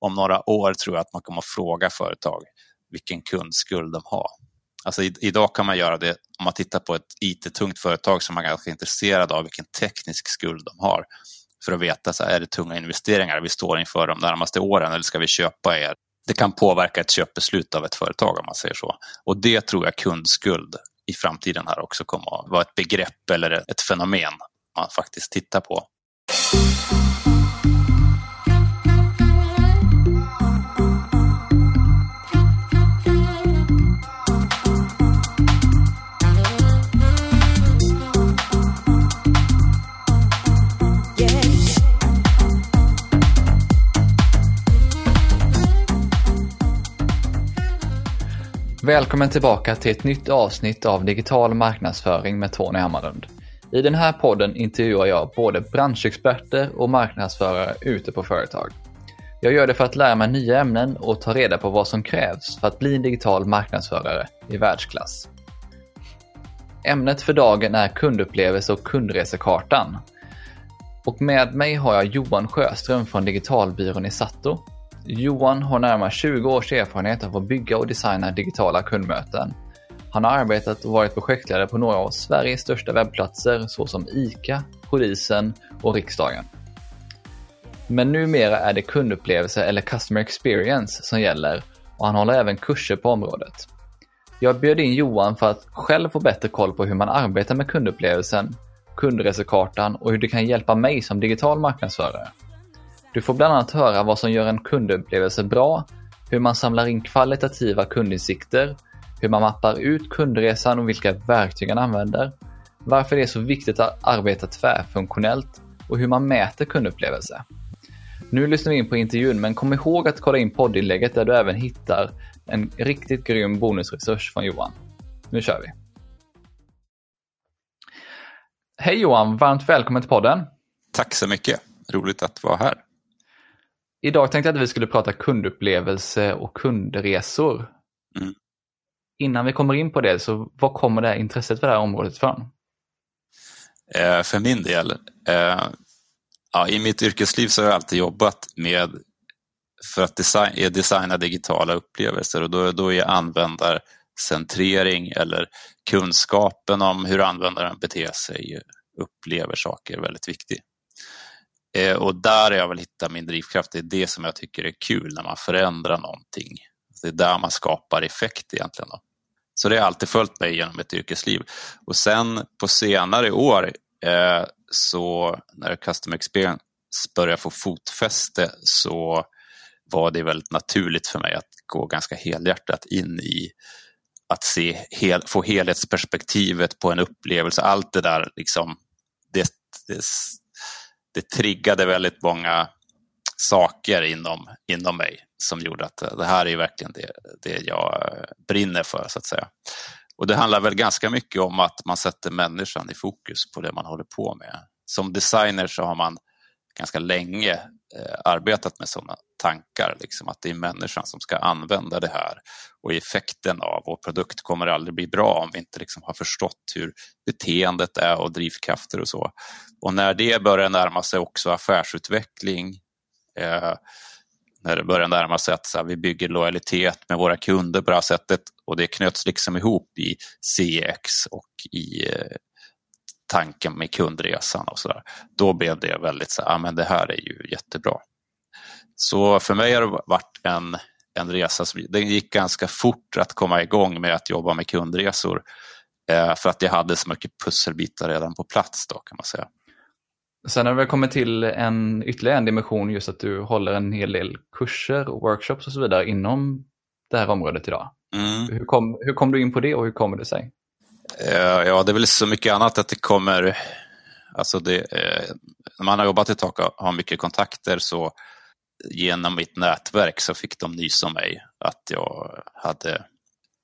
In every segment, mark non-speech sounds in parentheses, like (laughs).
om några år tror jag att man kommer att fråga företag vilken kundskuld de har. Alltså idag kan man göra det om man tittar på ett IT-tungt företag som man är ganska intresserad av vilken teknisk skuld de har för att veta, så här, är det tunga investeringar vi står inför de närmaste åren eller ska vi köpa er? Det kan påverka ett köpbeslut av ett företag om man säger så. Och det tror jag kundskuld i framtiden här också kommer att vara ett begrepp eller ett fenomen man faktiskt tittar på. Välkommen tillbaka till ett nytt avsnitt av Digital marknadsföring med Tony Hammarlund. I den här podden intervjuar jag både branschexperter och marknadsförare ute på företag. Jag gör det för att lära mig nya ämnen och ta reda på vad som krävs för att bli en digital marknadsförare i världsklass. Ämnet för dagen är kundupplevelse och kundresekartan. Och med mig har jag Johan Sjöström från digitalbyrån i Satto Johan har närmare 20 års erfarenhet av att bygga och designa digitala kundmöten. Han har arbetat och varit projektledare på några av Sveriges största webbplatser såsom ICA, Polisen och Riksdagen. Men numera är det kundupplevelse eller customer experience som gäller och han håller även kurser på området. Jag bjöd in Johan för att själv få bättre koll på hur man arbetar med kundupplevelsen, kundresekartan och hur det kan hjälpa mig som digital marknadsförare. Du får bland annat höra vad som gör en kundupplevelse bra, hur man samlar in kvalitativa kundinsikter, hur man mappar ut kundresan och vilka verktyg man använder, varför det är så viktigt att arbeta tvärfunktionellt och hur man mäter kundupplevelse. Nu lyssnar vi in på intervjun, men kom ihåg att kolla in poddinlägget där du även hittar en riktigt grym bonusresurs från Johan. Nu kör vi! Hej Johan, varmt välkommen till podden! Tack så mycket! Roligt att vara här. Idag tänkte jag att vi skulle prata kundupplevelse och kundresor. Mm. Innan vi kommer in på det, så var kommer det här intresset för det här området ifrån? Eh, för min del, eh, ja, i mitt yrkesliv så har jag alltid jobbat med för att design, designa digitala upplevelser och då, då är användarcentrering eller kunskapen om hur användaren beter sig, upplever saker väldigt viktig. Eh, och där har jag väl hittat min drivkraft. Det är det som jag tycker är kul när man förändrar någonting. Det är där man skapar effekt egentligen. Då. Så det har alltid följt mig genom ett yrkesliv. Och sen på senare år, eh, så när Custom Experience började få fotfäste så var det väldigt naturligt för mig att gå ganska helhjärtat in i att se, hel, få helhetsperspektivet på en upplevelse. Allt det där, liksom, det, det det triggade väldigt många saker inom, inom mig som gjorde att det här är verkligen det, det jag brinner för så att säga. Och det handlar väl ganska mycket om att man sätter människan i fokus på det man håller på med. Som designer så har man ganska länge eh, arbetat med sådana tankar, liksom att det är människan som ska använda det här och effekten av vår produkt kommer aldrig bli bra om vi inte liksom har förstått hur beteendet är och drivkrafter och så. Och när det börjar närma sig också affärsutveckling, eh, när det börjar närma sig att här, vi bygger lojalitet med våra kunder på det här sättet och det knöts liksom ihop i CX och i eh, tanken med kundresan och sådär. Då blev det väldigt så här, ja men det här är ju jättebra. Så för mig har det varit en, en resa som det gick ganska fort att komma igång med att jobba med kundresor eh, för att jag hade så mycket pusselbitar redan på plats då kan man säga. Sen har det väl kommit till en ytterligare en dimension just att du håller en hel del kurser och workshops och så vidare inom det här området idag. Mm. Hur, kom, hur kom du in på det och hur kommer det sig? Eh, ja, det är väl så mycket annat att det kommer... Alltså det, eh, när man har jobbat ett tag och har mycket kontakter så genom mitt nätverk så fick de nys om mig att jag hade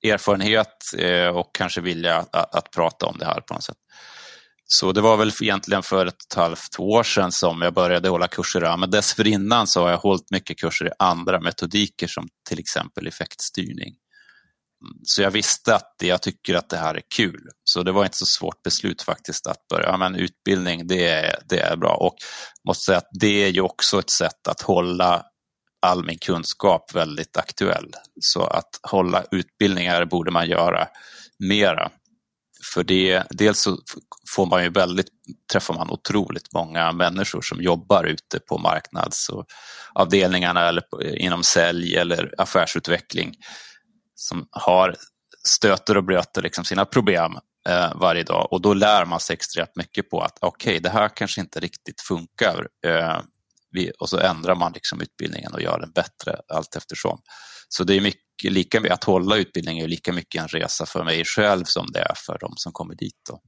erfarenhet eh, och kanske vilja att, att, prata om det här på något sätt. Så det var väl egentligen för ett och ett halvt år sedan som jag började hålla kurser. Men dessförinnan så har jag hållit mycket kurser i andra metodiker som till exempel effektstyrning. Så jag visste att jag tycker att det här är kul. Så det var inte så svårt beslut faktiskt att börja. Ja, men utbildning, det är, det är bra. Och måste säga att det är ju också ett sätt att hålla all min kunskap väldigt aktuell. Så att hålla utbildningar borde man göra mera. För det, dels så får man ju väldigt, träffar man otroligt många människor som jobbar ute på marknadsavdelningarna eller inom sälj eller affärsutveckling som har stöter och blöter liksom sina problem eh, varje dag och då lär man sig extremt mycket på att okej, okay, det här kanske inte riktigt funkar. Eh, vi, och så ändrar man liksom utbildningen och gör den bättre allt eftersom. Så det är mycket, lika, att hålla utbildningen är lika mycket en resa för mig själv som det är för de som kommer dit. Då.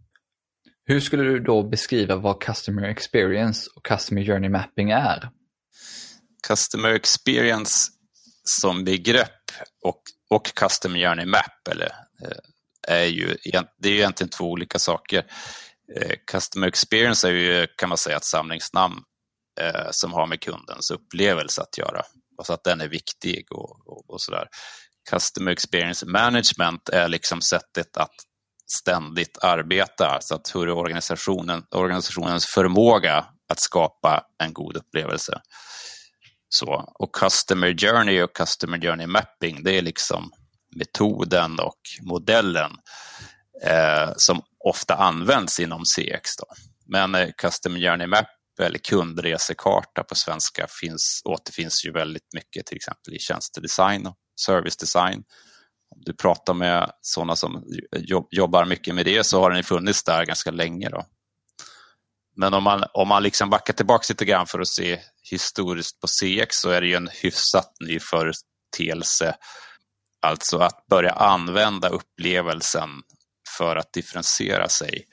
Hur skulle du då beskriva vad Customer Experience och Customer Journey Mapping är? Customer Experience som begrepp och, och Custom Journey Map eller, eh, är ju, det är ju egentligen två olika saker. Eh, Customer Experience är ju, kan man säga, ett samlingsnamn eh, som har med kundens upplevelse att göra. Alltså att den är viktig och, och, och sådär. Customer Experience Management är liksom sättet att ständigt arbeta, så att hur är organisationen, organisationens förmåga att skapa en god upplevelse. Så, och Customer Journey och Customer Journey Mapping, det är liksom metoden och modellen eh, som ofta används inom CX. Då. Men eh, Customer Journey Map eller kundresekarta på svenska finns, återfinns ju väldigt mycket till exempel i tjänstedesign och servicedesign. Om du pratar med sådana som jobbar mycket med det så har den funnits där ganska länge. Då. Men om man, om man liksom backar tillbaka lite grann för att se historiskt på CX så är det ju en hyfsat ny företeelse. Alltså att börja använda upplevelsen för att differentiera sig.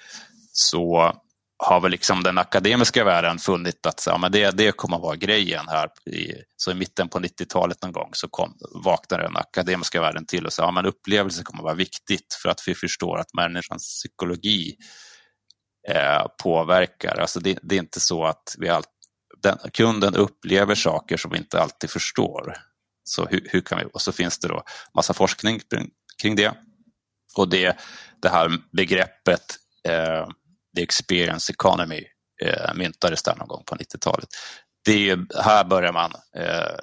Så har väl liksom den akademiska världen funnit att ja, men det, det kommer att vara grejen här. I, så i mitten på 90-talet någon gång så kom, vaknade den akademiska världen till och sa att ja, upplevelse kommer att vara viktigt för att vi förstår att människans psykologi eh, påverkar. Alltså det, det, är inte så att vi alltid den, kunden upplever saker som vi inte alltid förstår. Så hur, hur kan vi, och så finns det då massa forskning kring det. Och det, det här begreppet eh, the experience economy eh, myntades där någon gång på 90-talet. Det är, här börjar man, eh,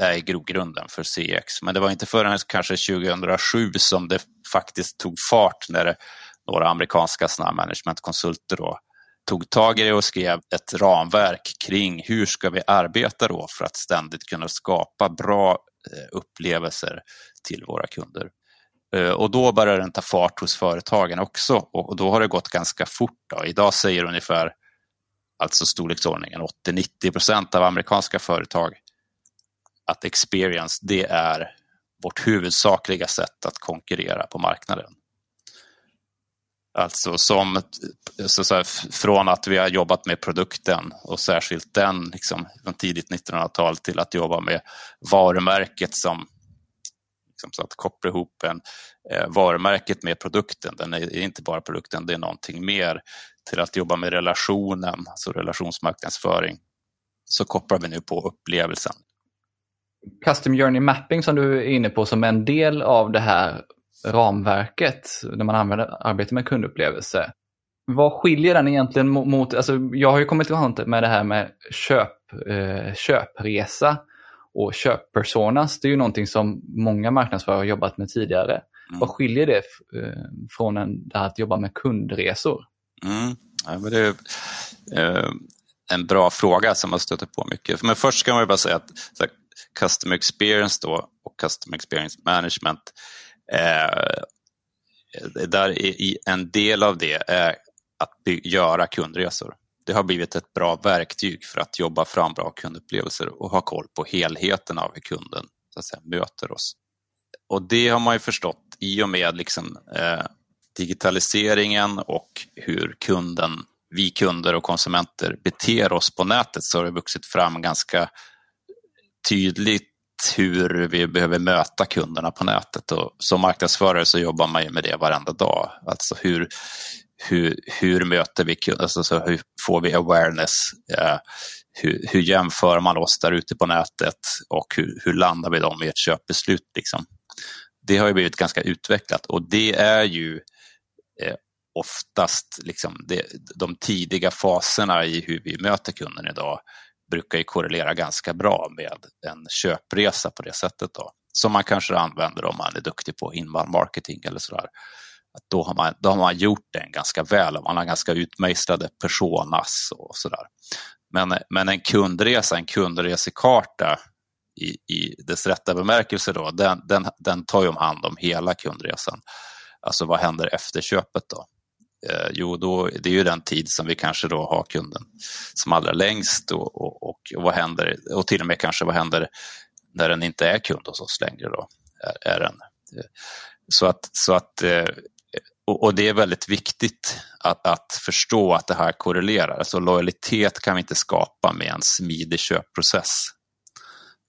är grogrunden för CX. Men det var inte förrän kanske 2007 som det faktiskt tog fart när det, några amerikanska managementkonsulter då tog tag i det och skrev ett ramverk kring hur ska vi arbeta då för att ständigt kunna skapa bra eh, upplevelser till våra kunder. Eh, och då börjar den ta fart hos företagen också och då har det gått ganska fort. Då. Idag säger ungefär alltså storleksordningen 80-90 procent av amerikanska företag att experience det är vårt huvudsakliga sätt att konkurrera på marknaden. Alltså som, så, så här, från att vi har jobbat med produkten och särskilt den liksom, från tidigt 1900-tal till att jobba med varumärket som liksom, så att koppla ihop en, eh, varumärket med produkten. Den är inte bara produkten, det är någonting mer. Till att jobba med relationen, alltså relationsmarknadsföring, så kopplar vi nu på upplevelsen. Custom Journey Mapping som du är inne på som en del av det här ramverket när man använder, arbetar med kundupplevelse. Vad skiljer den egentligen mot, alltså jag har ju kommit i kontakt med det här med köp, eh, köpresa och köppersonas, det är ju någonting som många marknadsförare har jobbat med tidigare. Mm. Vad skiljer det eh, från en, det här att jobba med kundresor? Mm. Ja, men det är eh, en bra fråga som man stöter på mycket. Men först ska man bara säga att här, Customer Experience då och Customer Experience Management, eh, där i, en del av det är att göra kundresor det har blivit ett bra verktyg för att jobba fram bra kundupplevelser och ha koll på helheten av hur kunden så att säga, möter oss. Och det har man ju förstått i och med liksom, eh, digitaliseringen och hur kunden, vi kunder och konsumenter beter oss på nätet så har det vuxit fram ganska tydligt hur vi behöver möta kunderna på nätet. Och som marknadsförare så jobbar man ju med det varenda dag. Alltså hur, hur, hur möter vi alltså så hur får vi awareness? Eh, hur, hur jämför man oss där ute på nätet och hur, hur landar vi dem i ett köpbeslut? Liksom? Det har ju blivit ganska utvecklat och det är ju eh, oftast liksom det, de tidiga faserna i hur vi möter kunden idag brukar ju korrelera ganska bra med en köpresa på det sättet. Då. Som man kanske använder om man är duktig på inbound marketing eller sådär. då, har man, då har man gjort den ganska väl och man har ganska utmejslade personas och sådär. Men, men en kundresa, en kundresekarta i, i dess rätta bemärkelse, då, den, den, den tar ju om hand om hela kundresan. Alltså vad händer efter köpet då? Eh, jo, då, det är ju den tid som vi kanske då har kunden som allra längst och, och, och, vad händer, och till och med kanske vad händer när den inte är kund hos oss längre. Då, är, är den. Eh, så att, så att eh, och, och, det är väldigt viktigt att, att, förstå att det här korrelerar. Alltså lojalitet kan vi inte skapa med en smidig köpprocess.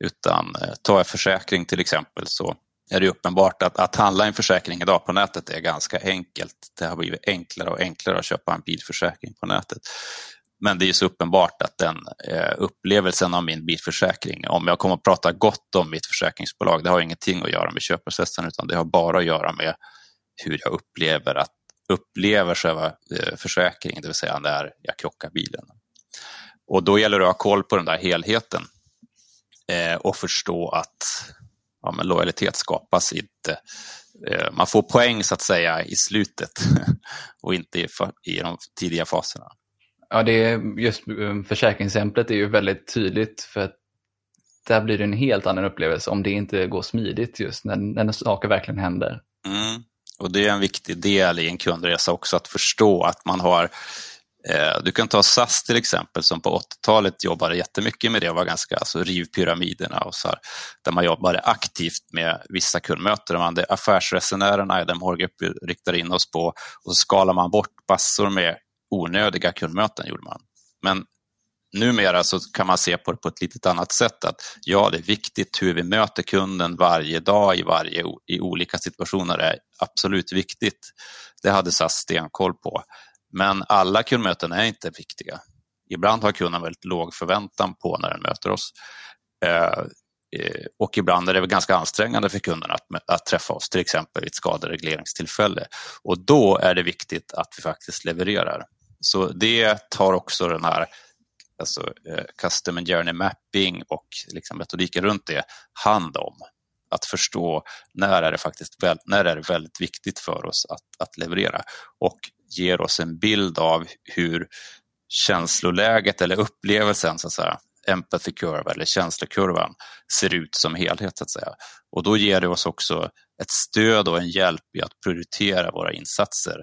Utan eh, tar jag försäkring till exempel så är det uppenbart att, att handla en försäkring idag på nätet är ganska enkelt. Det har blivit enklare och enklare att köpa en bilförsäkring på nätet. Men det är så uppenbart att den eh, upplevelsen av min bilförsäkring, om jag kommer att prata gott om mitt försäkringsbolag, det har ingenting att göra med köpprocessen utan det har bara att göra med hur jag upplever, att, upplever själva eh, försäkringen, det vill säga när jag krockar bilen. Och då gäller det att ha koll på den där helheten eh, och förstå att ja, men lojalitet skapas inte. Eh, man får poäng så att säga i slutet (laughs) och inte i, i de tidiga faserna. Ja, det är just um, försäkringsexemplet är ju väldigt tydligt för att där blir det en helt annan upplevelse om det inte går smidigt just när, när saker verkligen händer. Mm. Och det är en viktig del i en kundresa också att förstå att man har Eh, Eh, du kan ta SAS till exempel som på 80-talet jobbade jättemycket med det och var ganska, alltså riv pyramiderna och så här, där man jobbade aktivt med vissa kundmöten. Man hade affärsresenärerna är den målgrupp vi riktar in oss på och så skalar man bort massor med onödiga kundmöten gjorde man. Men numera så kan man se på det på ett lite annat sätt att ja, det är viktigt hur vi möter kunden varje dag i, varje, i olika situationer är absolut viktigt. Det hade SAS stenkoll på. Men alla kundmöten är inte viktiga. Ibland har kunden väldigt låg förväntan på när den möter oss. Eh, eh, och ibland är det ganska ansträngande för kunden att, att träffa oss, till exempel vid ett skaderegleringstillfälle. Och då är det viktigt att vi faktiskt levererar. Så det tar också den här alltså, eh, Custom and Journey Mapping och liksom metodiken runt det hand om. Att förstå när är det faktiskt väl, när är det väldigt viktigt för oss att, att leverera. Och ger oss en bild av hur känsloläget eller upplevelsen, så att säga, empathy curve eller känslokurvan ser ut som helhet. Så att säga. Och då ger det oss också ett stöd och en hjälp i att prioritera våra insatser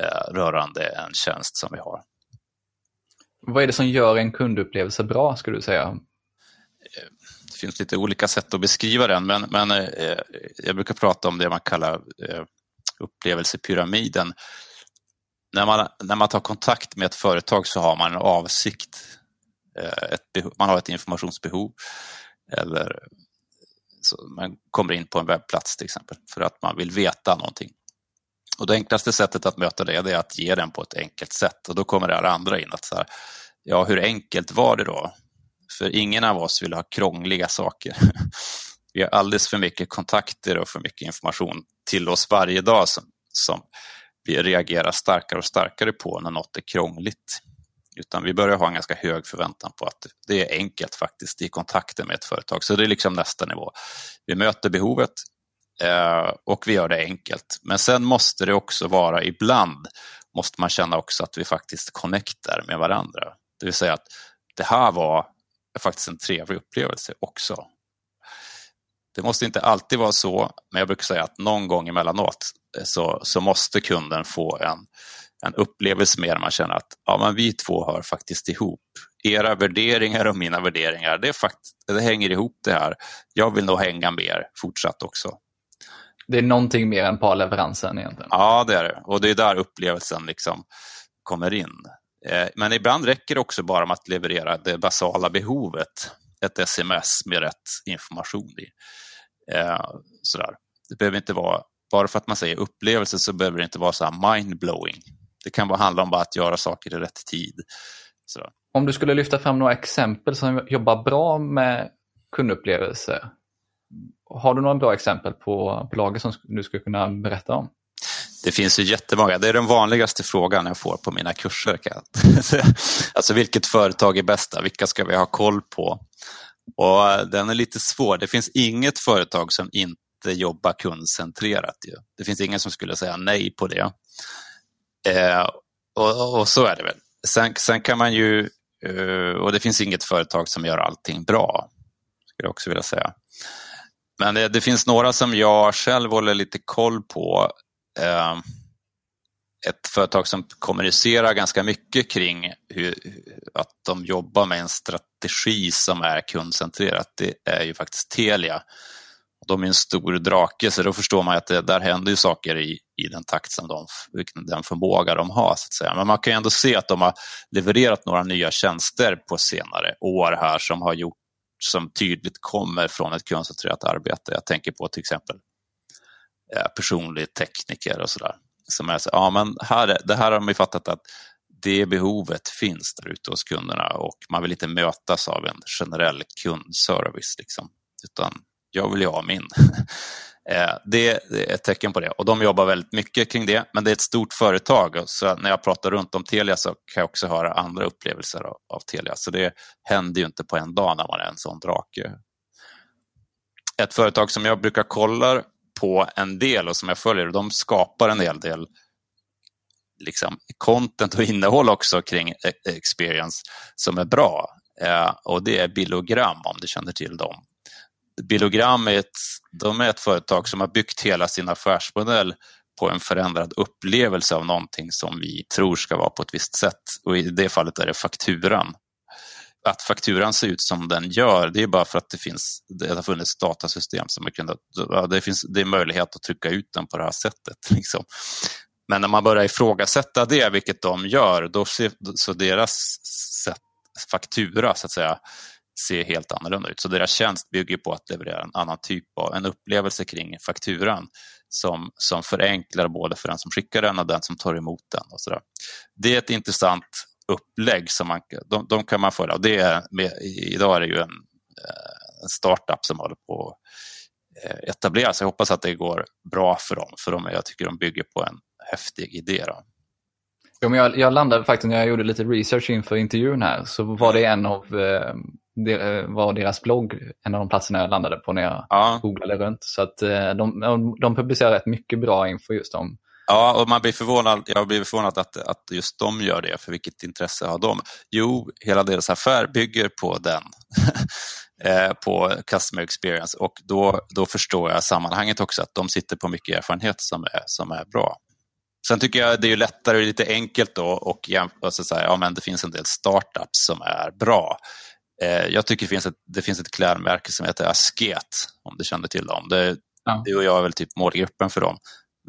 eh, rörande en tjänst som vi har. Vad är det som gör en kundupplevelse bra, skulle du säga? Det finns lite olika sätt att beskriva den, men, men eh, jag brukar prata om det man kallar eh, upplevelsepyramiden när man, när man tar kontakt med ett företag så har man en avsikt. Eh, ett behov, man har ett informationsbehov. Eller man kommer in på en webbplats till exempel för att man vill veta någonting. Och Det enklaste sättet att möta det är att ge den på ett enkelt sätt och då kommer det här andra in. att så här, Ja, hur enkelt var det då? För ingen av oss vill ha krångliga saker. (laughs) Vi har alldeles för mycket kontakter och för mycket information till oss varje dag som, som vi reagerar starkare och starkare på när något är krångligt. Utan vi börjar ha en ganska hög förväntan på att det är enkelt faktiskt i kontakten med ett företag. Så det är liksom nästa nivå. Vi möter behovet eh, och vi gör det enkelt. Men sen måste det också vara ibland måste man känna också att vi faktiskt connectar med varandra. Det vill säga att det här var faktiskt en trevlig upplevelse också. Det måste inte alltid vara så, men jag brukar säga att någon gång emellanåt så, så måste kunden få en, en upplevelse med där man känner att ja, men vi två hör faktiskt ihop. Era värderingar och mina värderingar, det, är fakt det hänger ihop det här. Jag vill nog hänga med er fortsatt också. Det är någonting mer än par leveransen egentligen? Ja, det är det. Och det är där upplevelsen liksom kommer in. Eh, men ibland räcker det också bara med att leverera det basala behovet. Ett sms med rätt information i. Eh, sådär. Det behöver inte vara bara för att man säger upplevelse så behöver det inte vara så här mindblowing. Det kan bara handla om bara att göra saker i rätt tid. Så. Om du skulle lyfta fram några exempel som jobbar bra med kundupplevelse. Har du några bra exempel på, på lager som du skulle kunna berätta om? Det finns ju jättemånga. Det är den vanligaste frågan jag får på mina kurser. (laughs) alltså vilket företag är bästa? Vilka ska vi ha koll på? Och Den är lite svår. Det finns inget företag som inte jobbar kundcentrerat. Ju. Det finns ingen som skulle säga nej på det. Eh, och, och, så är det väl. Sen, sen kan man ju, eh, och det finns inget företag som gör allting bra, skulle jag också vilja säga. Men det, det finns några som jag själv håller lite koll på. Eh, ett företag som kommunicerar ganska mycket kring hur, att de jobbar med en strategi som är kundcentrerat, det är ju faktiskt Telia. De är en stor drake, så då förstår man att det, där händer ju saker i, i den takt som de, den förmåga de har. Så att säga. Men man kan ju ändå se att de har levererat några nya tjänster på senare år här som har gjort som tydligt kommer från ett kundcentrerat arbete. Jag tänker på till exempel eh, personlig tekniker och sådär. Som är så, ja men här, det här har man ju fattat att det behovet finns där ute hos kunderna och man vill inte mötas av en generell kundservice. Liksom, utan jag vill ju ha min. (laughs) Eh, det är ett tecken på det och de jobbar väldigt mycket kring det. Men det är ett stort företag så när jag pratar runt om Telia så kan jag också höra andra upplevelser av, av Telia. Så det händer ju inte på en dag när man är en sån drake. Ett företag som jag brukar kolla på en del och som jag följer, de skapar en hel del liksom, content och innehåll också kring e-, experience som är bra. Eh, och det är Billogram om du känner till dem. Billogram är ett, de är ett företag som har byggt hela sin affärsmodell på en förändrad upplevelse av någonting som vi tror ska vara på ett visst sätt. Och I det fallet är det fakturan. Att fakturan ser ut som den gör, det är bara för att det, finns, det har funnits datasystem som har kunnat, det, finns, det är möjlighet att trycka ut den på det här sättet. (laughs) Liksom. Men när man börjar ifrågasätta det, vilket de gör, då ser, så deras sätt, faktura så att säga, ser helt annorlunda ut. Så deras tjänst bygger på att leverera en annan typ av en upplevelse kring fakturan som, som förenklar både för den som skickar den och den som tar emot den. Och så där. Det är ett intressant upplägg som man, de, de kan man följa. det är med, idag är det ju en, eh, en startup som håller på att eh, etableras. Jag hoppas att det går bra för dem, för de, jag tycker de bygger på en häftig idé. Då. Jo, men jag, jag landade faktiskt när jag gjorde lite research inför intervjun här så var det en av eh, var deras blogg en av de platserna jag landade på när jag ja. googlade runt. Så att de, de publicerar rätt mycket bra info just om Ja, och man blir förvånad, jag blir förvånad att, att just de gör det, för vilket intresse har de? Jo, hela deras affär bygger på den, (laughs) eh, på customer experience och då, då förstår jag sammanhanget också, att de sitter på mycket erfarenhet som är, som är bra. Sen tycker jag det är lättare och lite enkelt då och jämföra sig, ja men det finns en del startups som är bra. Eh, jag tycker det finns, ett, det finns ett klädmärke som heter Asket, om du känner till dem. Det, ja. Du och jag är väl typ målgruppen för dem.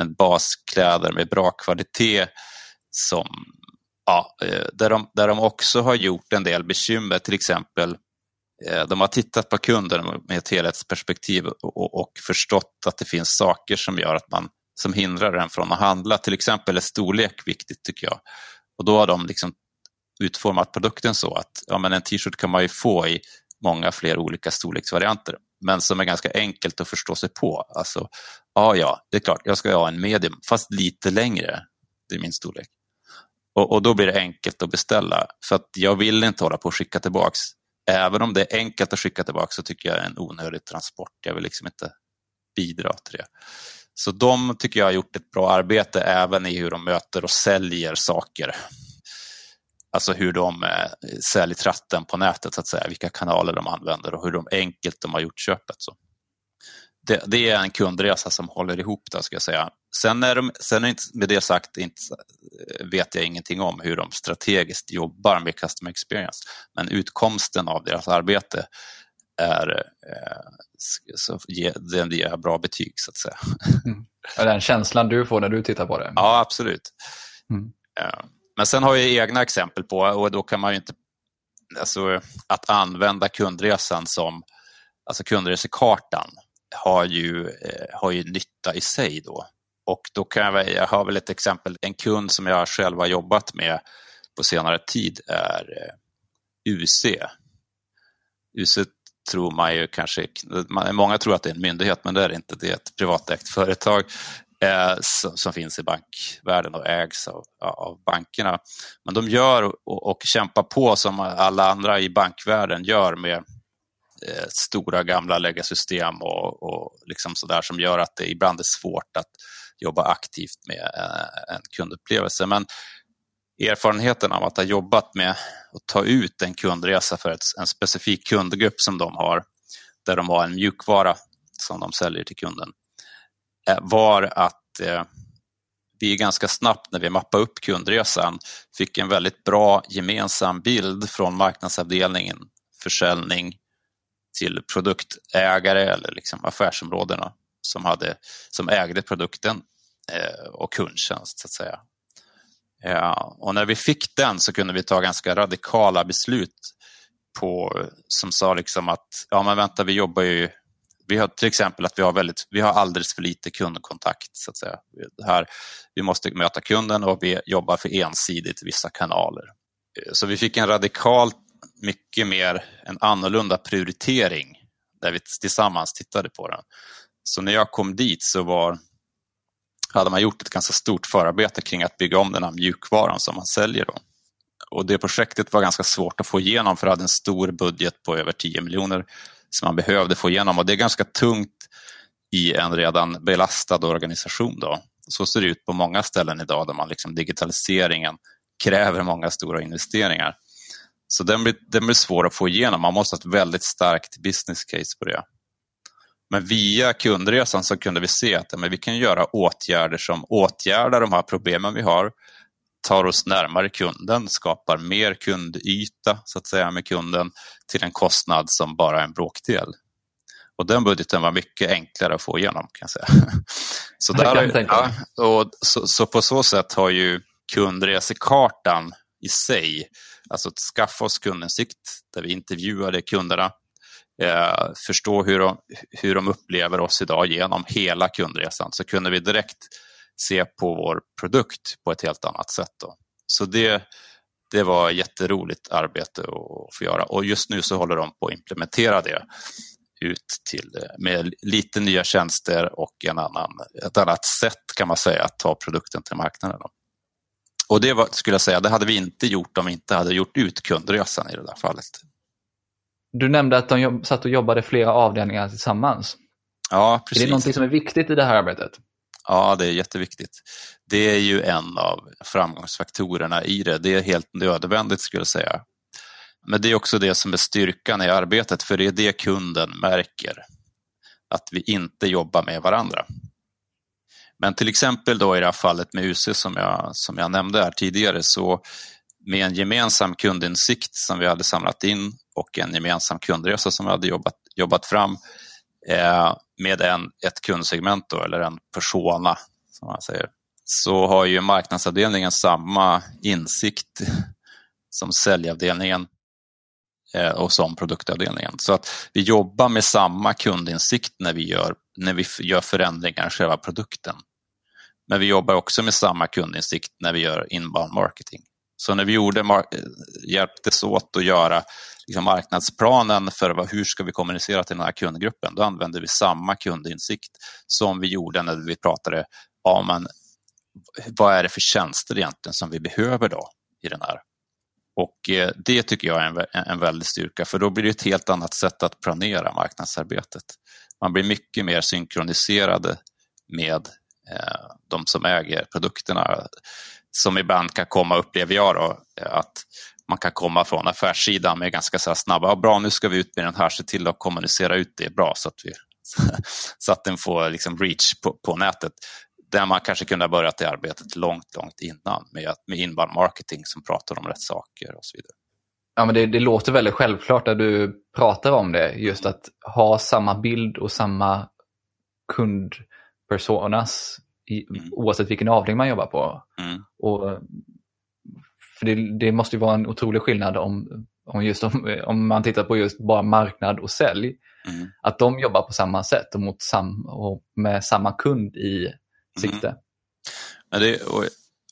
Men baskläder med bra kvalitet som, ja, eh, där, de, där de också har gjort en del bekymmer, till exempel eh, de har tittat på kunden med ett helhetsperspektiv och, och förstått att det finns saker som gör att man som hindrar den från att handla. Till exempel är storlek viktigt tycker jag. Och då har de liksom utformat produkten så att ja, men en t-shirt kan man ju få i många fler olika storleksvarianter, men som är ganska enkelt att förstå sig på. Alltså, ja, ja, det är klart, jag ska ha en medium, fast lite längre. Det är min storlek. Och, och, då blir det enkelt att beställa, för att jag vill inte hålla på och skicka tillbaks. Även om det är enkelt att skicka tillbaks så tycker jag det är en onödig transport. Jag vill liksom inte bidra till det. Så de tycker jag har gjort ett bra arbete även i hur de möter och säljer saker. Alltså hur de eh, säljer tratten på nätet, så att säga, vilka kanaler de använder och hur de enkelt de har gjort köpet. Så. Det, det är en kundresa som håller ihop det, ska jag säga. Sen, är de, sen är inte, med det sagt inte, vet jag ingenting om hur de strategiskt jobbar med customer experience, men utkomsten av deras arbete är, eh, så ge, den ger bra betyg, så att säga. Mm. Är den känslan du får när du tittar på det? Ja, absolut. Mm. Ja. Men sen har jag egna exempel på, och då kan man ju inte... Alltså, att använda kundresan som... Alltså kundresekartan har ju, eh, har ju nytta i sig då. Och då kan jag, jag har väl ett exempel, en kund som jag själv har jobbat med på senare tid är eh, UC. UC tror man ju kanske, många tror att det är en myndighet men det är det inte, det är ett privatägt företag eh, som, som, finns i bankvärlden och ägs av, av bankerna. Men de gör och, och kämpar på som alla andra i bankvärlden gör med eh, stora gamla läggarsystem och, och liksom sådär som gör att det ibland är svårt att jobba aktivt med eh, en kundupplevelse. Men erfarenheten av att ha jobbat med att ta ut en kundresa för ett, en specifik kundgrupp som de har, där de har en mjukvara som de säljer till kunden, Eh, var att eh, vi ganska snabbt när vi mappade upp kundresan fick en väldigt bra gemensam bild från marknadsavdelningen, försäljning till produktägare eller liksom affärsområdena som, hade, som ägde produkten eh, och kundtjänst så att säga. Ja, och när vi fick den så kunde vi ta ganska radikala beslut på, som sa liksom att ja men vänta vi jobbar ju vi har till exempel att vi har, väldigt, vi har alldeles för lite kundkontakt. Så att säga. Här, vi måste möta kunden och vi jobbar för ensidigt i vissa kanaler. Så vi fick en radikalt mycket mer, en annorlunda prioritering där vi tillsammans tittade på den. Så när jag kom dit så var hade man gjort ett ganska stort förarbete kring att bygga om den här mjukvaran som man säljer. Då. Och det projektet var ganska svårt att få igenom för det hade en stor budget på över 10 miljoner som man behövde få igenom och det är ganska tungt i en redan belastad organisation. Då. Så ser det ut på många ställen idag där man liksom digitaliseringen kräver många stora investeringar. Så den blir, den blir svår att få igenom. Man måste ha ett väldigt starkt business case på det. Men via kundresan så kunde vi se att men vi kan göra åtgärder som åtgärdar de här problemen vi har, tar oss närmare kunden, skapar mer kundyta så att säga med kunden till en kostnad som bara är en bråkdel. Och den budgeten var mycket enklare att få igenom kan jag säga. (laughs) Så, där, ja, och så, så, på så sätt har ju kundresekartan i sig, alltså att skaffa oss kundinsikt där vi intervjuade kunderna, eh, förstå hur de, hur de upplever oss idag genom hela kundresan så kunde vi direkt se på vår produkt på ett helt annat sätt. Då. Så det, det var jätteroligt arbete att få göra och just nu så håller de på att implementera det ut till, med lite nya tjänster och en annan, ett annat sätt kan man säga att ta produkten till marknaden. Då. Och det var, skulle jag säga, det hade vi inte gjort om vi inte hade gjort ut kundresan i det där fallet. Du nämnde att de jobb, satt och jobbade flera avdelningar tillsammans. Ja, precis. Är det någonting som är viktigt i det här arbetet? Ja, det är jätteviktigt. Det är ju en av framgångsfaktorerna i det. Det är helt nödvändigt skulle jag säga. Men det är också det som är styrkan i arbetet, för det är det kunden märker. Att vi inte jobbar med varandra. Men till exempel då i det här fallet med UC som jag, som jag nämnde här tidigare, så med en gemensam kundinsikt som vi hade samlat in och en gemensam kundresa som vi hade jobbat, jobbat fram eh, med en, ett kundsegment då, eller en persona, som man säger, så har ju marknadsavdelningen samma insikt (laughs) som säljavdelningen eh, och som produktavdelningen. Så att vi jobbar med samma kundinsikt när vi gör, när vi gör förändringar i själva produkten. Men vi jobbar också med samma kundinsikt när vi gör inbound marketing. Så när vi gjorde, eh, hjälptes åt att göra liksom marknadsplanen för vad, hur ska vi kommunicera till den här kundgruppen, då använder vi samma kundinsikt som vi gjorde när vi pratade om ja, vad är det för tjänster egentligen som vi behöver då i den här. Och eh, det tycker jag är en, en väldig styrka, för då blir det ett helt annat sätt att planera marknadsarbetet. Man blir mycket mer synkroniserade med eh, de som äger produkterna som ibland kan komma, upplever jag, då, att man kan komma från affärssidan med ganska så snabba, ja, bra nu ska vi ut med den här, se till att kommunicera ut det bra så att, vi, (laughs) så att den får liksom reach på, på nätet. Där man kanske kunde ha börjat det arbetet långt, långt innan med, med inbound marketing som pratar om rätt saker och så vidare. Ja, men det, det, låter väldigt självklart när du pratar om det, just att ha samma bild och samma kundpersonas i, mm. oavsett vilken avdelning man jobbar på. Mm. Och, för det, det, måste ju vara en otrolig skillnad om, om, just om, om man tittar på just bara marknad och sälj. Mm. Att de jobbar på samma sätt och, mot sam, och med samma kund i sikte. Mm. Ja, det, och,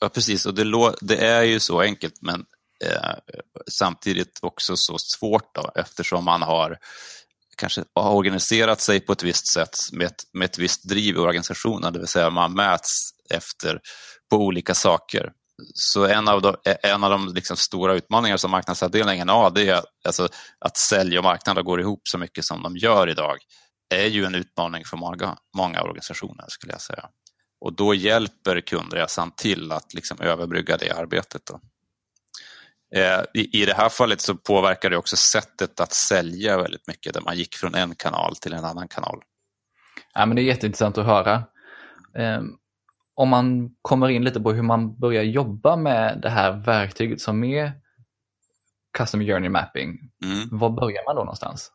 ja, precis, och det, det, är ju så enkelt men eh, samtidigt också så svårt då, eftersom man har kanske har organiserat sig på ett visst sätt med ett, med ett visst driv i organisationen, det vill säga man mäts efter på olika saker. Så en av de, eh, en av de liksom stora utmaningar som marknadsavdelningen har, det är alltså att sälj och marknad går ihop så mycket som de gör idag, är ju en utmaning för många, många organisationer skulle jag säga. Och då hjälper kundresan till att liksom överbrygga det arbetet. Då. Eh, I, I det här fallet så påverkar det också sättet att sälja väldigt mycket, där man gick från en kanal till en annan kanal. Ja, men det är jätteintressant att höra. Ehm, om man kommer in lite på hur man börjar jobba med det här verktyget som är Custom Journey Mapping, mm. var börjar man då någonstans?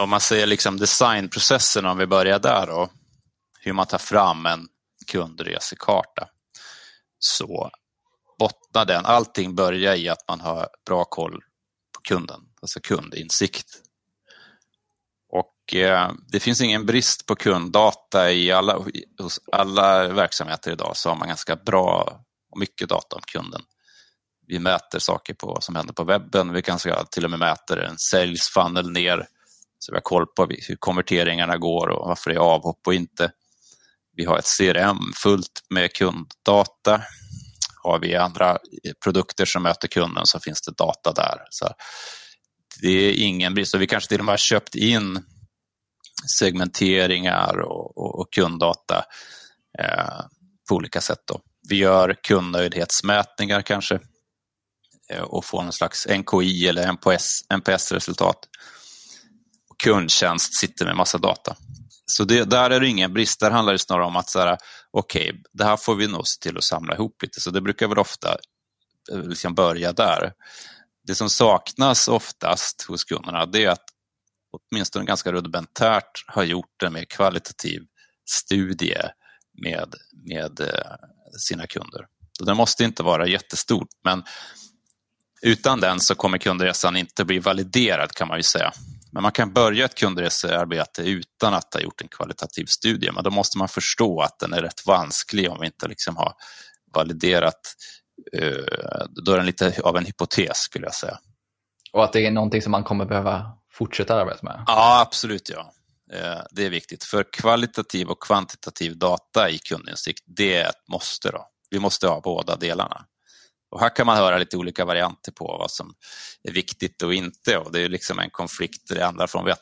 Om man säger liksom designprocessen, om vi börjar där då, hur man tar fram en kundresekarta, så bottnar den, allting börjar i att man har bra koll på kunden, alltså kundinsikt. Och eh, det finns ingen brist på kunddata i alla, hos alla verksamheter idag, så har man ganska bra och mycket data om kunden. Vi mäter saker på som händer på webben, vi kan till och med mäta en sales funnel ner, så vi har koll på hur konverteringarna går och varför det är avhopp och inte. Vi har ett CRM fullt med kunddata har vi andra eh, produkter som möter kunden så finns det data där. Så det är ingen brist. Och vi kanske till och med har köpt in segmenteringar och, och, och kunddata eh, på olika sätt. Då. Vi gör kundnöjdhetsmätningar kanske eh, och får någon slags NKI eller NPS-resultat. Kundtjänst sitter med massa data. Så det, där är det ingen brist, där handlar det snarare om att så okej, okay, det här får vi nog se till att samla ihop lite, så det brukar väl ofta eh, liksom börja där. Det som saknas oftast hos kunderna det är att åtminstone ganska rudimentärt har gjort en mer kvalitativ studie med, med eh, sina kunder. Så den måste inte vara jättestort, men utan den så kommer kundresan inte bli validerad kan man ju säga. Men man kan börja ett kundresearbete utan att ha gjort en kvalitativ studie, men då måste man förstå att den är rätt vansklig om vi inte liksom har validerat. Eh, då är den lite av en hypotes skulle jag säga. Och att det är någonting som man kommer behöva fortsätta arbeta med? Ja, absolut ja. Eh, det är viktigt, för kvalitativ och kvantitativ data i kundinsikt, det är ett måste. Då. Vi måste ha båda delarna. Och här kan man höra lite olika varianter på vad som är viktigt och inte. Och det är liksom en konflikt det andra från eh,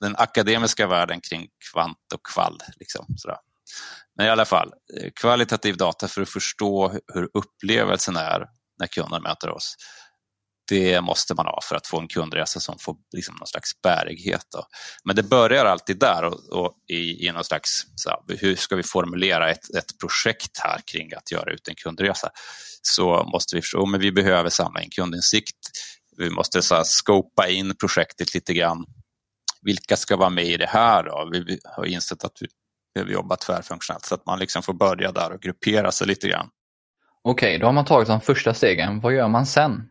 den akademiska världen kring kvant och kvall. Liksom, sådär. Men i alla fall, eh, kvalitativ data för att förstå hur upplevelsen är när kunden möter oss det måste man ha för att få en kundresa som får liksom någon slags bärighet. Då. Men det börjar alltid där och, och i, i någon slags, så här, hur ska vi formulera ett, ett projekt här kring att göra ut en kundresa? Så måste vi förstå, men vi behöver samla in kundinsikt. Vi måste så här, skopa in projektet lite grann. Vilka ska vara med i det här? Då? Vi har insett att vi behöver jobba tvärfunktionellt så att man liksom får börja där och gruppera sig lite grann. Okej, okay, då har man tagit de första stegen. Vad gör man sen?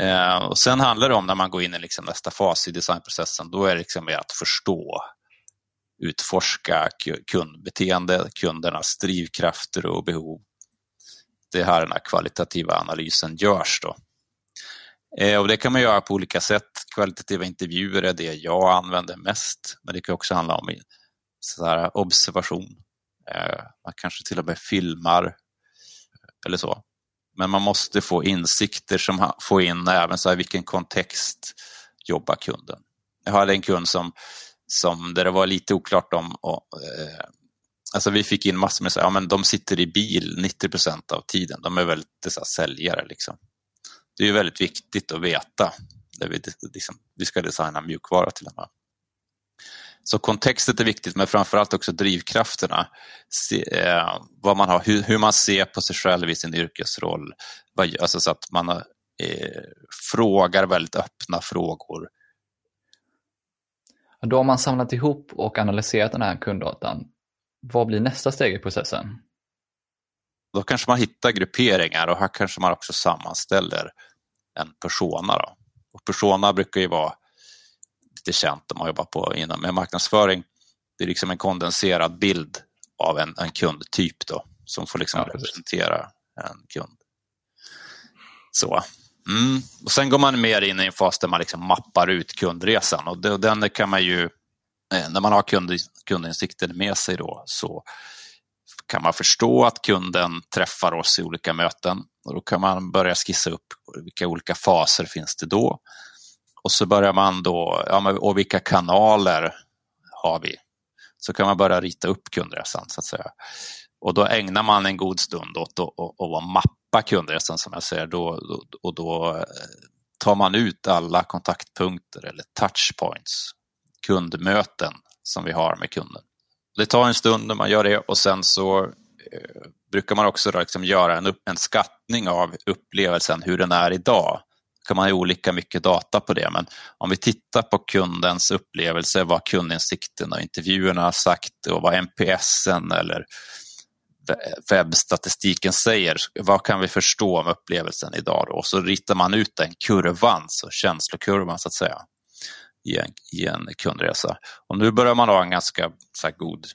Eh, och sen handlar det om när man går in i liksom nästa fas i designprocessen, då är det liksom att förstå, utforska kundbeteende, kundernas drivkrafter och behov. Det är här den här kvalitativa analysen görs. Då. Eh, och det kan man göra på olika sätt. Kvalitativa intervjuer är det jag använder mest, men det kan också handla om så här observation. Eh, man kanske till och med filmar eller så. Men man måste få insikter som får in även så här, vilken kontext jobbar kunden. Jag hade en kund som, som där det var lite oklart om och, eh, Alltså vi fick in massor med, så, ja men de sitter i bil 90 procent av tiden, de är väldigt så här, säljare liksom. Det är väldigt viktigt att veta, där vi, liksom, vi ska designa mjukvara till och med. Så kontextet är viktigt, men framförallt också drivkrafterna. Se, eh, vad man har, hur, hur, man ser på sig själv i sin yrkesroll. Alltså så att man eh, frågar väldigt öppna frågor. Då har man samlat ihop och analyserat den här kunddatan. Vad blir nästa steg i processen? Då kanske man hittar grupperingar och här kanske man också sammanställer en persona. Då. Och persona brukar ju vara lite känt om man jobbar på inom med marknadsföring. Det är liksom en kondenserad bild av en, en kundtyp då, som får liksom ja, representera en kund. Så. Mm. Och sen går man mer in i en fas där man liksom mappar ut kundresan och den kan man ju, eh, när man har kund, kundinsikten med sig då, så kan man förstå att kunden träffar oss i olika möten och då kan man börja skissa upp vilka olika faser finns det då. Och så börjar man då, ja, och vilka kanaler har vi? Så kan man börja rita upp kundresan så att säga. Och då ägnar man en god stund åt att mappa kundresan som jag säger då, och då eh, tar man ut alla kontaktpunkter eller touchpoints, kundmöten som vi har med kunden. Det tar en stund när man gör det och sen så eh, brukar man också liksom göra en, en skattning av upplevelsen, hur den är idag kan man ha olika mycket data på det, men om vi tittar på kundens upplevelse, vad kundinsikten och intervjuerna har sagt och vad NPSen eller webbstatistiken säger, vad kan vi förstå om upplevelsen idag då? Och så ritar man ut den kurvan, så känslokurvan så att säga, i en, i en kundresa. Och nu börjar man ha en ganska så god,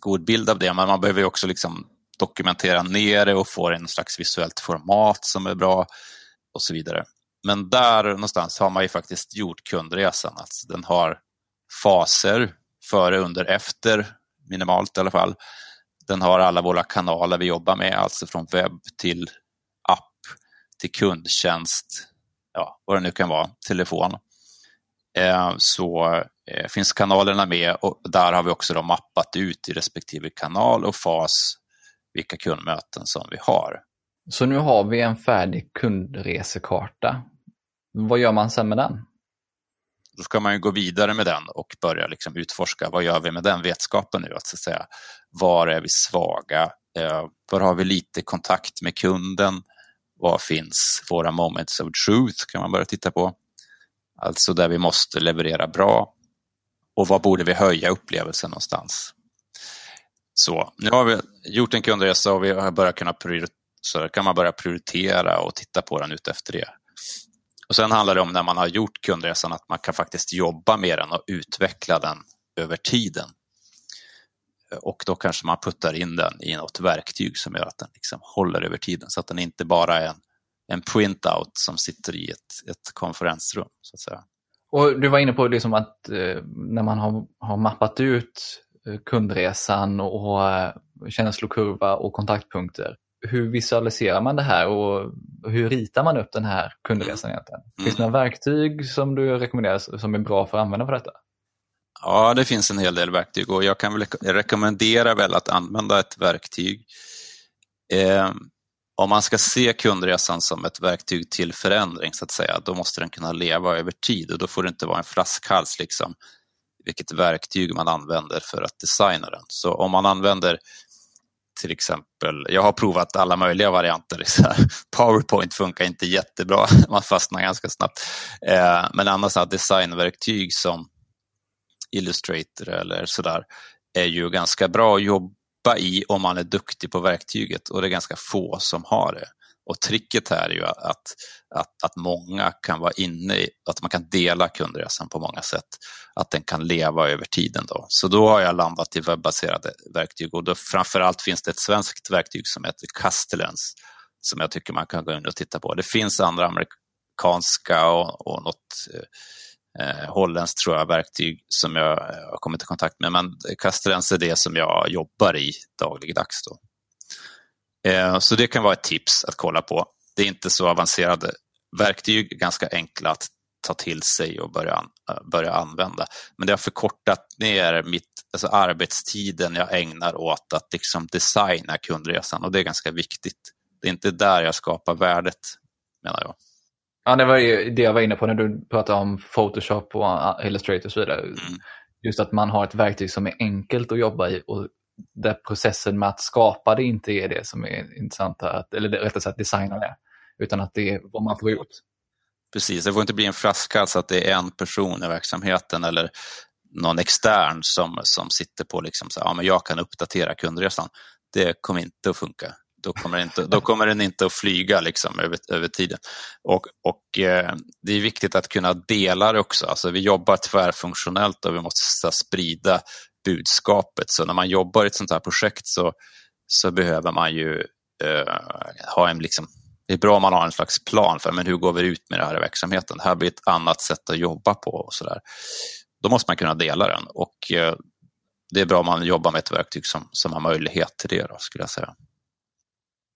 god bild av det, men man behöver också liksom dokumentera ner det och få en slags visuellt format som är bra och så vidare. Men där någonstans har man ju faktiskt gjort kundresan, alltså den har faser före, under, efter, minimalt i alla fall. Den har alla våra kanaler vi jobbar med, alltså från webb till app, till kundtjänst, ja, vad det nu kan vara, telefon. Eh, så eh, finns kanalerna med och där har vi också då mappat ut i respektive kanal och fas vilka kundmöten som vi har. Så nu har vi en färdig kundresekarta. Vad gör man sen med den? Då ska man ju gå vidare med den och börja liksom utforska vad gör vi med den vetskapen nu? Att, så att säga, var är vi svaga? Eh, var har vi lite kontakt med kunden? Var finns våra moments of truth? kan man börja titta på. Alltså där vi måste leverera bra. Och var borde vi höja upplevelsen någonstans? Så nu har vi gjort en kundresa och vi har börjat kunna prioritera, så kan man börja prioritera och titta på den utefter det. Och sen handlar det om när man har gjort kundresan att man kan faktiskt jobba med den och utveckla den över tiden. Och då kanske man puttar in den i något verktyg som gör att den liksom håller över tiden så att den inte bara är en, en printout som sitter i ett, ett konferensrum. så att säga. Och Du var inne på liksom att eh, när man har, har mappat ut eh, kundresan och, och eh, känslokurva och kontaktpunkter hur visualiserar man det här och hur ritar man upp den här kundresan egentligen? Mm. Finns det några verktyg som du rekommenderar som är bra för att använda för detta? Ja, det finns en hel del verktyg och jag kan väl rekommendera väl att använda ett verktyg. Eh, om man ska se kundresan som ett verktyg till förändring så att säga, då måste den kunna leva över tid och då får det inte vara en flaskhals liksom vilket verktyg man använder för att designa den. Så om man använder till exempel, jag har provat alla möjliga varianter. (laughs) Powerpoint funkar inte jättebra, (laughs) man fastnar ganska snabbt. Eh, men annars designverktyg som Illustrator eller sådär är ju ganska bra att jobba i om man är duktig på verktyget och det är ganska få som har det. Och tricket här är ju att, att, att många kan vara inne i, att man kan dela kundresan på många sätt. Att den kan leva över tiden. Då. Så då har jag landat i webbaserade verktyg och då framförallt finns det ett svenskt verktyg som heter Castellens som jag tycker man kan gå in och titta på. Det finns andra amerikanska och, och något eh, eh holländskt tror jag verktyg som jag eh, har kommit i kontakt med men Castellens är det som jag jobbar i dagligdags. Då. Eh, så det kan vara ett tips att kolla på. Det är inte så avancerade verktyg, ganska enkla att ta till sig och börja, eh, börja använda. Men det har förkortat ner mitt, alltså arbetstiden jag ägnar åt att liksom designa kundresan och det är ganska viktigt. Det är inte där jag skapar värdet, menar jag. Ja, det var ju det jag var inne på när du pratade om Photoshop och Illustrator och så vidare. Mm. Just att man har ett verktyg som är enkelt att jobba i och där processen med att skapa det inte är det som är intressant, att, eller rättare sagt designa det, utan att det är vad man får gjort. Precis, det får inte bli en flaskhals alltså att det är en person i verksamheten eller någon extern som, som sitter på liksom så här, ja men jag kan uppdatera kundresan. Det kommer inte att funka. Då kommer, inte, då kommer den inte att flyga liksom över, över tiden. Och, och eh, Det är viktigt att kunna dela det också. Alltså, vi jobbar tvärfunktionellt och vi måste sprida budskapet. Så när man jobbar i ett sånt här projekt så, så behöver man ju eh, ha en liksom, det är bra om man har en slags plan för men hur går vi ut med det här i verksamheten. Det här blir ett annat sätt att jobba på. och så där. Då måste man kunna dela den och eh, det är bra om man jobbar med ett verktyg som, som har möjlighet till det, då, skulle jag säga.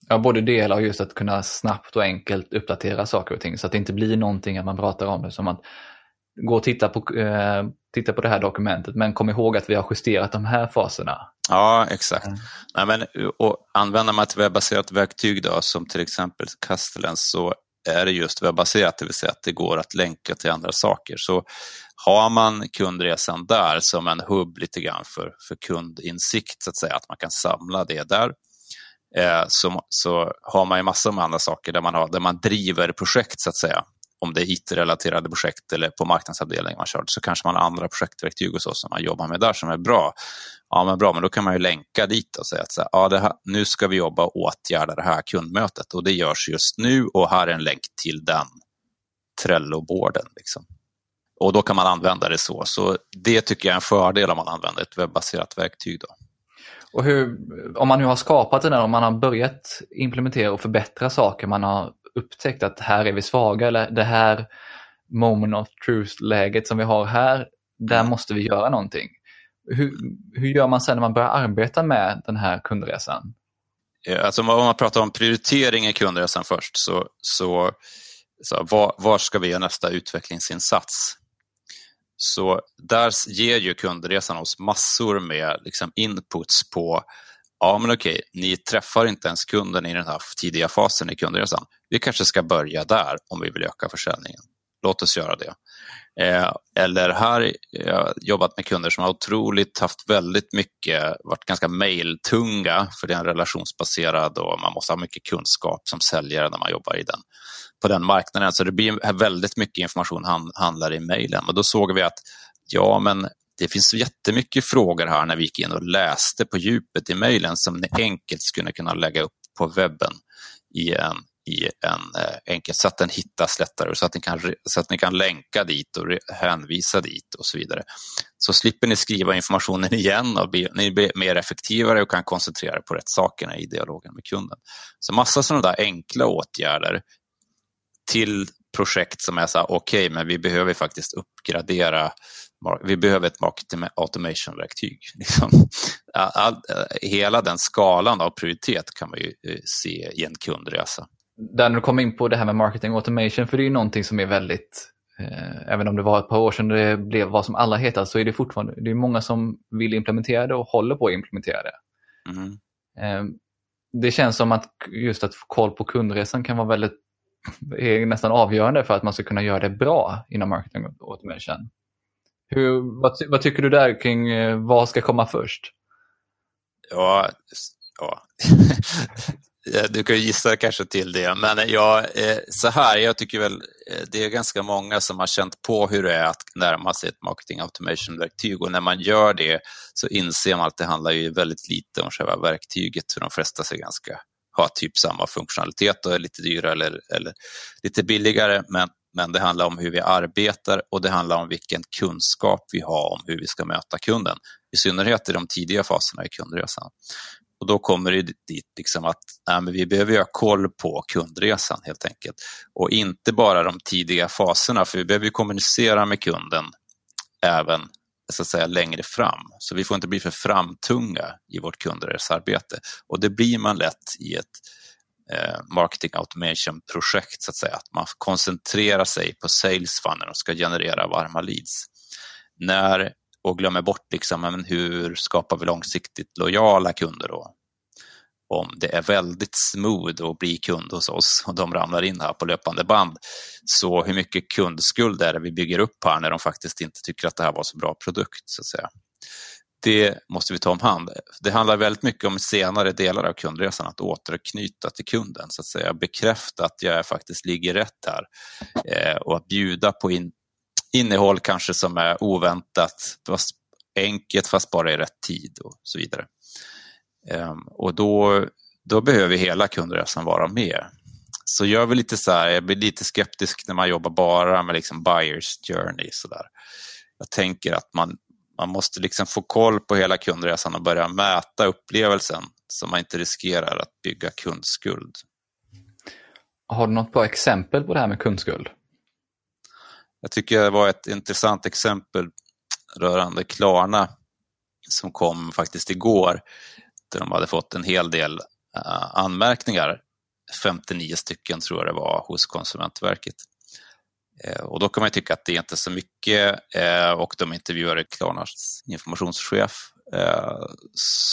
Ja, både dela och just att kunna snabbt och enkelt uppdatera saker och ting så att det inte blir någonting att man pratar om det som att gå och titta på, eh, titta på det här dokumentet men kom ihåg att vi har justerat de här faserna. Ja, exakt. Mm. Nej, men, och använder man ett webbaserat verktyg då, som till exempel Castellan så är det just webbaserat, det vill säga att det går att länka till andra saker. Så har man kundresan där som en hubb lite grann för, för kundinsikt, så att säga, att man kan samla det där, eh, så, så har man ju massor med andra saker där man, har, där man driver projekt, så att säga. Om det är IT-relaterade projekt eller på marknadsavdelningen man kör, så kanske man har andra projektverktyg hos oss som man jobbar med där som är bra. Ja, men bra, men då kan man ju länka dit och säga att så här, ja, här, nu ska vi jobba och åtgärda det här kundmötet och det görs just nu och här är en länk till den Trello-boarden. Liksom. Och då kan man använda det så. Så det tycker jag är en fördel om man använder ett webbaserat verktyg. Då. Och hur, om man nu har skapat den här, om man har börjat implementera och förbättra saker, man har upptäckt att här är vi svaga eller det här moment of truth-läget som vi har här, där mm. måste vi göra någonting. Hur, hur gör man sen när man börjar arbeta med den här kundresan? Alltså om man pratar om prioritering i kundresan först, så, så, så var, var ska vi göra nästa utvecklingsinsats? Så där ger ju kundresan oss massor med liksom inputs på Ja, men okej, ni träffar inte ens kunden i den här tidiga fasen i kundresan. Vi kanske ska börja där om vi vill öka försäljningen. Låt oss göra det. Eh, eller här, jag har jobbat med kunder som har otroligt haft väldigt mycket, varit ganska mailtunga, för det är en relationsbaserad och man måste ha mycket kunskap som säljare när man jobbar i den, på den marknaden. Så det blir väldigt mycket information handlar i mejlen. Och då såg vi att ja, men det finns jättemycket frågor här när vi gick in och läste på djupet i mejlen som ni enkelt skulle kunna lägga upp på webben i en, i en eh, enkel, så att den hittas lättare så att, ni kan, så att ni kan länka dit och hänvisa dit och så vidare. Så slipper ni skriva informationen igen och bli, ni blir mer effektivare och kan koncentrera er på rätt sakerna i dialogen med kunden. Så massa sådana där enkla åtgärder till projekt som är så här, okej, okay, men vi behöver faktiskt uppgradera vi behöver ett marketing automation-verktyg. (laughs) Liksom. All, hela den skalan av prioritet kan man ju eh, se i en kundresa. Där när du kommer in på det här med marketing automation, för det är ju någonting som är väldigt, eh, även om det var ett par år sedan det blev vad som alla heter, så är det fortfarande, det är många som vill implementera det och håller på att implementera det. Mm. Eh, det känns som att just att få koll på kundresan kan vara väldigt, (laughs) är nästan avgörande för att man ska kunna göra det bra inom marketing automation. Hur, vad, vad, tycker du där kring eh, vad ska komma först? Ja, (laughs) ja. du kan ju gissa kanske till det, men eh, ja, eh, så här, jag tycker väl eh, det är ganska många som har känt på hur det är att närma sig ett marketing automation-verktyg och när man gör det så inser man att det handlar ju väldigt lite om själva verktyget, för de flesta ser ganska har typ samma funktionalitet och är lite dyrare eller, eller lite billigare, men men det handlar om hur vi arbetar och det handlar om vilken kunskap vi har om hur vi ska möta kunden. I synnerhet i de tidiga faserna i kundresan. Och då kommer det dit liksom att nej, men vi behöver ha koll på kundresan helt enkelt. Och inte bara de tidiga faserna, för vi behöver kommunicera med kunden även så att säga, längre fram. Så vi får inte bli för framtunga i vårt kundresarbete. Och det blir man lätt i ett Eh, marketing automation-projekt, så att säga. Att man koncentrerar sig på sales funnel och ska generera varma leads. När, och glömmer bort liksom, men hur skapar vi långsiktigt lojala kunder då? Om det är väldigt smooth att bli kund hos oss (laughs) och de ramlar in här på löpande band, så hur mycket kundskuld är det vi bygger upp här när de faktiskt inte tycker att det här var så bra produkt, så att säga det måste vi ta om hand. Det handlar väldigt mycket om senare delar av kundresan, att återknyta till kunden, så att säga bekräfta att jag faktiskt ligger rätt här eh, och att bjuda på in, innehåll kanske som är oväntat, fast enkelt fast bara i rätt tid och så vidare. Eh, och då, då behöver hela kundresan vara med. Så gör vi lite så här, jag blir lite skeptisk när man jobbar bara med liksom buyers journey. Så där. Jag tänker att man man måste liksom få koll på hela kundresan och börja mäta upplevelsen så man inte riskerar att bygga kundskuld. Har du något bra exempel på det här med kundskuld? Jag tycker det var ett intressant exempel rörande Klarna som kom faktiskt igår, där de hade fått en hel del uh, anmärkningar, 59 stycken tror jag det var, hos Konsumentverket. Eh, och då kan man tycka att det är inte så mycket eh, och de intervjuade Klarnas informationschef eh,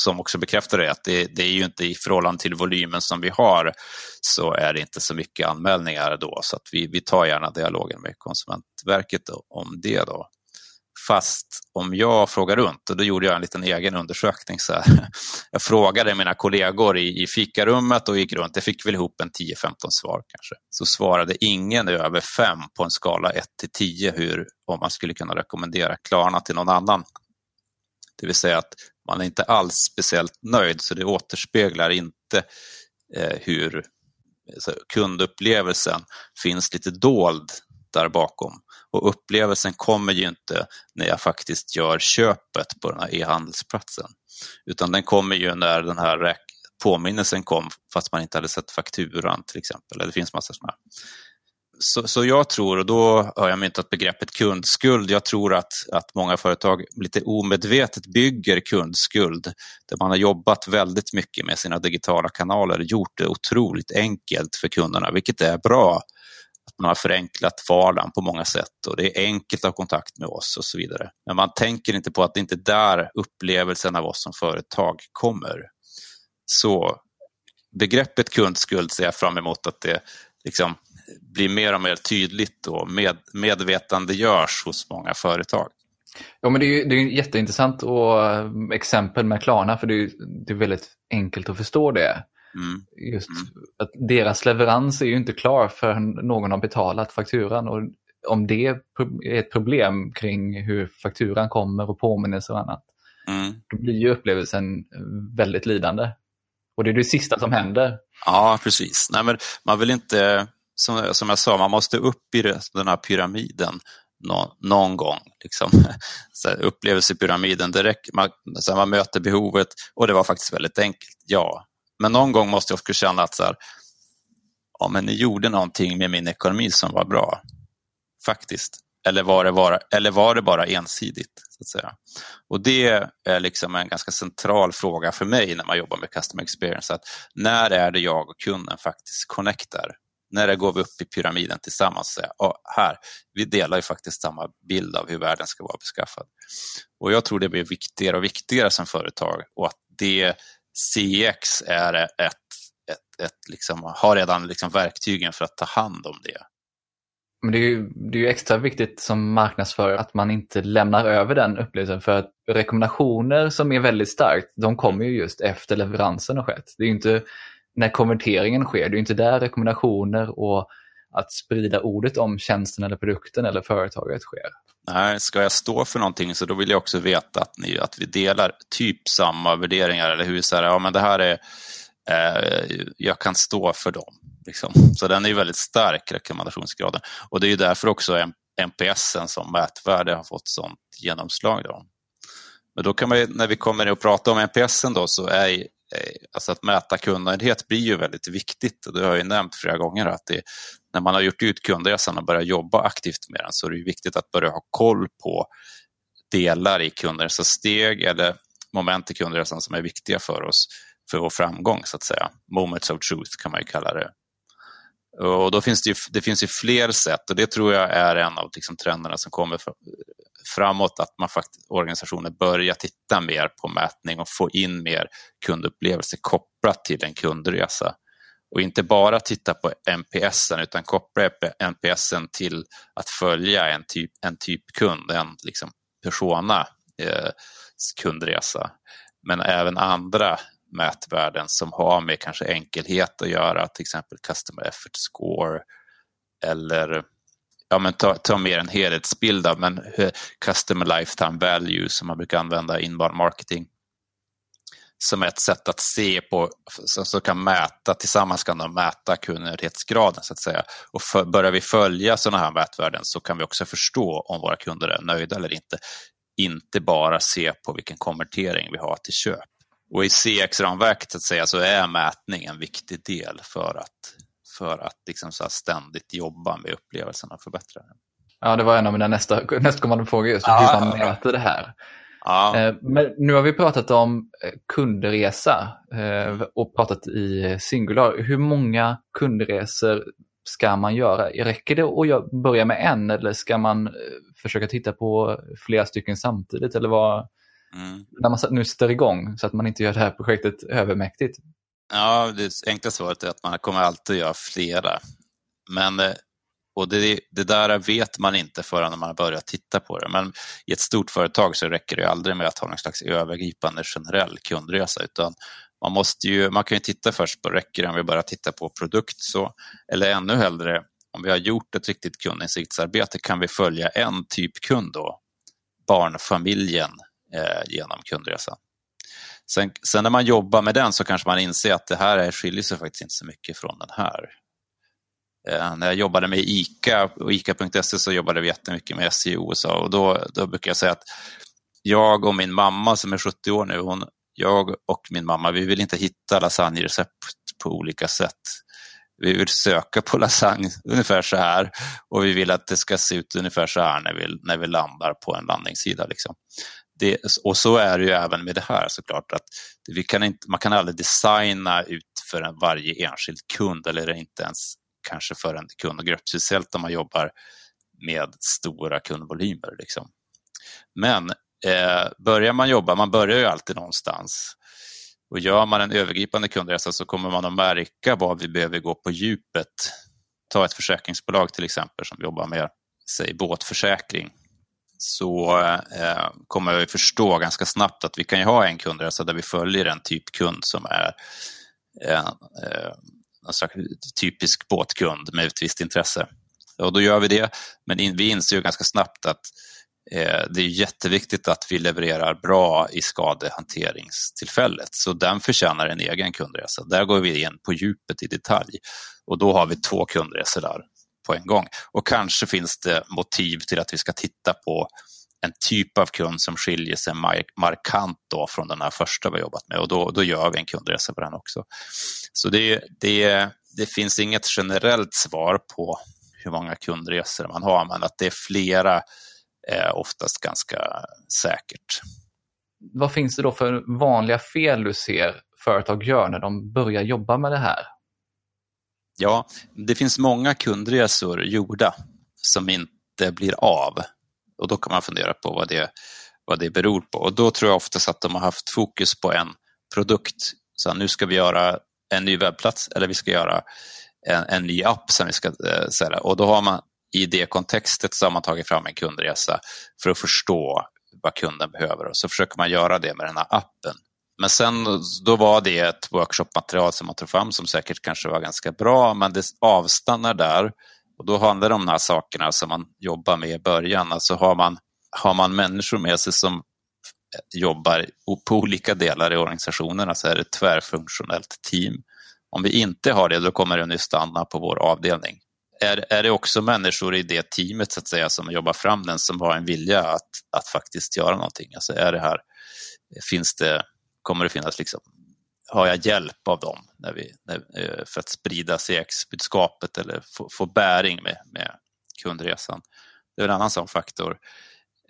som också bekräftar det, att det, det, är ju inte i förhållande till volymen som vi har så är det inte så mycket anmälningar då, så att vi, vi tar gärna dialogen med Konsumentverket om det då. Fast om jag frågar runt, och då gjorde jag en liten egen undersökning. Så här. (laughs) Jag frågade mina kollegor i, i fikarummet och gick runt. Jag fick väl ihop en 10-15 svar kanske. Så svarade ingen över 5 på en skala 1 till 10 hur, om man skulle kunna rekommendera Klarna till någon annan. Det vill säga att man är inte alls speciellt nöjd så det återspeglar inte eh, hur kundupplevelsen finns lite dold där bakom. Och upplevelsen kommer ju inte när jag faktiskt gör köpet på den här e-handelsplatsen. Utan den kommer ju när den här påminnelsen kom fast man inte hade sett fakturan till exempel. Det finns massa sådana så, så jag tror, och då har jag myntat begreppet kundskuld, jag tror att, att många företag lite omedvetet bygger kundskuld där man har jobbat väldigt mycket med sina digitala kanaler, gjort det otroligt enkelt för kunderna, vilket är bra. Man har förenklat vardagen på många sätt och det är enkelt att ha kontakt med oss och så vidare. Men man tänker inte på att det inte är där upplevelsen av oss som företag kommer. Så begreppet kundskuld ser jag fram emot att det liksom blir mer och mer tydligt och med, medvetandegörs hos många företag. Ja, men det är, det är jätteintressant och eh, exempel med Klarna för det är, det är väldigt enkelt att förstå det. Mm. Just mm. att deras leverans är ju inte klar förrän någon har betalat fakturan och om det är ett problem kring hur fakturan kommer och påminnelser och annat, mm. då blir ju upplevelsen väldigt lidande. Och det är det sista som händer. Ja, precis. Nej, men man vill inte som, som jag sa, man måste upp i den här pyramiden någon, någon gång. Liksom. (laughs) Så upplevelsepyramiden, det räcker, man, så man möter behovet och det var faktiskt väldigt enkelt, ja. Men någon gång måste jag också känna att så här, ja, men ni gjorde någonting med min ekonomi som var bra, faktiskt. Eller var det bara, eller var det bara ensidigt? Så att säga. Och Det är liksom en ganska central fråga för mig när man jobbar med customer experience. Att när är det jag och kunden faktiskt connectar? när det går vi upp i pyramiden tillsammans och säger oh, här, vi delar ju faktiskt samma bild av hur världen ska vara beskaffad. Och jag tror det blir viktigare och viktigare som företag och att det CX är ett, ett, ett liksom, har redan liksom verktygen för att ta hand om det. Men det är, ju, det är ju extra viktigt som marknadsförare att man inte lämnar över den upplevelsen för att rekommendationer som är väldigt starkt, de kommer ju just efter leveransen har skett. Det är ju inte när konverteringen sker. Det är ju inte där rekommendationer och att sprida ordet om tjänsten eller produkten eller företaget sker. Nej, ska jag stå för någonting så då vill jag också veta att, ni, att vi delar typ samma värderingar eller hur så här, ja men det här är, eh, jag kan stå för dem. Liksom. Så den är ju väldigt stark, rekommendationsgraden. Och det är ju därför också NPS som mätvärde har fått sånt genomslag. Då. Men då kan man ju, när vi kommer att prata om NPS då så är eh, alltså att mäta kundnöjdhet blir ju väldigt viktigt och det har jag ju nämnt flera gånger att det, när man har gjort ut kundresan och börjat jobba aktivt med den så är det viktigt att börja ha koll på delar i kundresans steg eller moment i kundresan som är viktiga för oss för vår framgång så att säga. Moments of truth kan man ju kalla det. Och då finns det, ju, det finns ju fler sätt och det tror jag är en av liksom, trenderna som kommer framåt, att man faktiskt, organisationer börjar titta mer på mätning och få in mer kundupplevelse kopplat till en kundresa. Och inte bara titta på NPS utan koppla NPS till att följa en typ, en typ kund, en liksom persona eh, kundresa. Men även andra mätvärden som har med kanske enkelhet att göra, till exempel Customer Effort Score eller ja, men ta, ta mer en helhetsbild av men, eh, Customer Lifetime Value som man brukar använda i inbound marketing som ett sätt att se på, som, kan mäta, tillsammans kan de mäta kundnöjdhetsgraden så att säga. Och för, börjar vi följa sådana här mätvärden så kan vi också förstå om våra kunder är nöjda eller inte. Inte bara se på vilken konvertering vi har till köp. Och i CX-ramverket så, att säga, så är mätning en viktig del för att, för att liksom så ständigt jobba med upplevelsen och förbättra den. Ja, det var en av mina nästa, nästkommande frågor, just ja, hur man mäter det här. Ja. Eh, men nu har vi pratat om eh, kundresa eh, och pratat i singular. Hur många kundresor ska man göra? Räcker det att börja med en eller ska man försöka titta på flera stycken samtidigt? Eller vad, mm. När man nu sätter igång så att man inte gör det här projektet övermäktigt. Ja, det enkla svaret är att man kommer alltid göra flera. Men och det, det, där vet man inte förrän man börjar titta på det. Men i ett stort företag så räcker det aldrig med att ha någon slags övergripande generell kundresa utan man, måste ju, man kan ju titta först på, räcker det om vi bara tittar på produkt så, eller ännu hellre om vi har gjort ett riktigt kundinsiktsarbete kan vi följa en typ kund då, barnfamiljen eh, genom kundresan. Sen, sen, när man jobbar med den så kanske man inser att det här skiljer sig faktiskt inte så mycket från den här. Eh, när jag jobbade med ICA och ICA.se så jobbade vi jättemycket med SEO i USA och då, då brukar jag säga att jag och min mamma som är 70 år nu, hon, jag och min mamma, vi vill inte hitta lasagnerecept på olika sätt. Vi vill söka på lasagne (laughs) ungefär så här och vi vill att det ska se ut ungefär så här när vi, när vi landar på en landningssida. Liksom. Det, och så är det ju även med det här såklart. Att vi kan inte, man kan aldrig designa ut för en varje enskild kund eller inte ens kanske för en kundgrupp, speciellt om man jobbar med stora kundvolymer. Liksom. Men eh, börjar man jobba, man börjar ju alltid någonstans. Och gör man en övergripande kundresa så kommer man att märka vad vi behöver gå på djupet. Ta ett försäkringsbolag till exempel som jobbar med säg, båtförsäkring så eh, kommer vi förstå ganska snabbt att vi kan ha en kundresa där vi följer en typ kund som är eh, eh alltså, typisk båtkund med ett visst intresse. Och då gör vi det, men vi inser ju ganska snabbt att eh, det är jätteviktigt att vi levererar bra i skadehanteringstillfället. Så den förtjänar en egen kundresa. Där går vi in på djupet i detalj och då har vi två kundresor där på en gång. Och kanske finns det motiv till att vi ska titta på en typ av kund som skiljer sig markant då från den här första vi jobbat med och då, då gör vi en kundresa på den också. Så det, det, det finns inget generellt svar på hur många kundresor man har, men att det är flera är oftast ganska säkert. Vad finns det då för vanliga fel du ser företag gör när de börjar jobba med det här? Ja, det finns många kundresor gjorda som inte blir av och då kan man fundera på vad det, vad det beror på. Och då tror jag oftast att de har haft fokus på en produkt. Så nu ska vi göra en ny webbplats eller vi ska göra en, en ny app som vi ska eh, sälja. Och då har man i det kontextet så har man tagit fram en kundresa för att förstå vad kunden behöver och så försöker man göra det med den här appen. Men sen då var det ett workshopmaterial som man tog fram som säkert kanske var ganska bra men det avstannar där och då handlar det om de här sakerna som man jobbar med i början. Alltså har man, har man människor med sig som jobbar på olika delar i organisationerna så alltså är det ett tvärfunktionellt team. Om vi inte har det, då kommer det att stanna på vår avdelning. Är, är det också människor i det teamet så att säga, som jobbar fram den som har en vilja att, att faktiskt göra någonting? Alltså är det här, finns det, kommer det finnas liksom har jag hjälp av dem när vi, när, eh, för att sprida CX-budskapet eller få, få bäring med, med kundresan. Det är en annan sån faktor.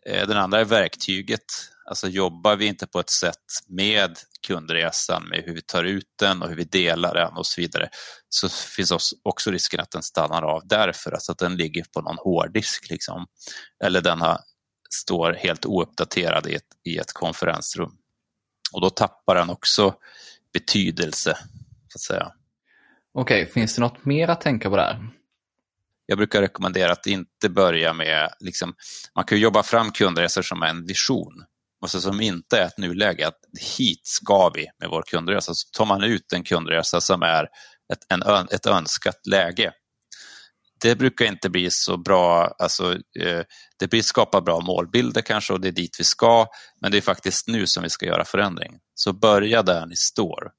Eh, den andra är verktyget. Alltså jobbar vi inte på ett sätt med kundresan, med hur vi tar ut den och hur vi delar den och så vidare, så finns också risken att den stannar av därför, alltså att den ligger på någon hårddisk. Liksom. Eller den har, står helt ouppdaterad i ett, i ett konferensrum. Och då tappar den också betydelse. så att säga. Okej, okay, finns det något mer att tänka på där? Jag brukar rekommendera att inte börja med, liksom, man kan jobba fram kundresor som en vision, alltså som inte är ett nuläge, att hit ska vi med vår kundresa. Så tar man ut en kundresa som är ett, en, ett önskat läge. Det brukar inte bli så bra, alltså, eh, det blir skapa bra målbilder kanske och det är dit vi ska, men det är faktiskt nu som vi ska göra förändring. Så börja där ni står.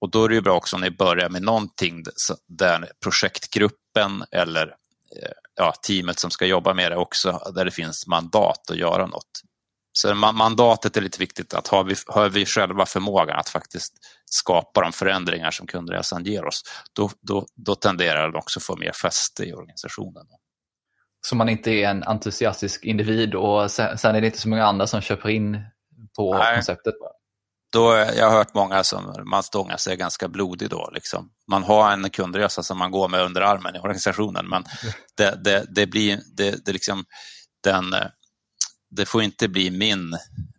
Och då är det bra också om ni börjar med någonting där projektgruppen eller eh, ja, teamet som ska jobba med det också, där det finns mandat att göra något så mandatet är lite viktigt, att har vi, har vi själva förmågan att faktiskt skapa de förändringar som kundresan ger oss, då, då, då tenderar det också få mer fäste i organisationen. Så man inte är en entusiastisk individ och sen, sen är det inte så många andra som köper in på Nej. konceptet? Då, jag har hört många som man stångar sig ganska blodig då. Liksom. Man har en kundresa som man går med under armen i organisationen, men det, det, det blir det, det liksom, den, det får inte bli min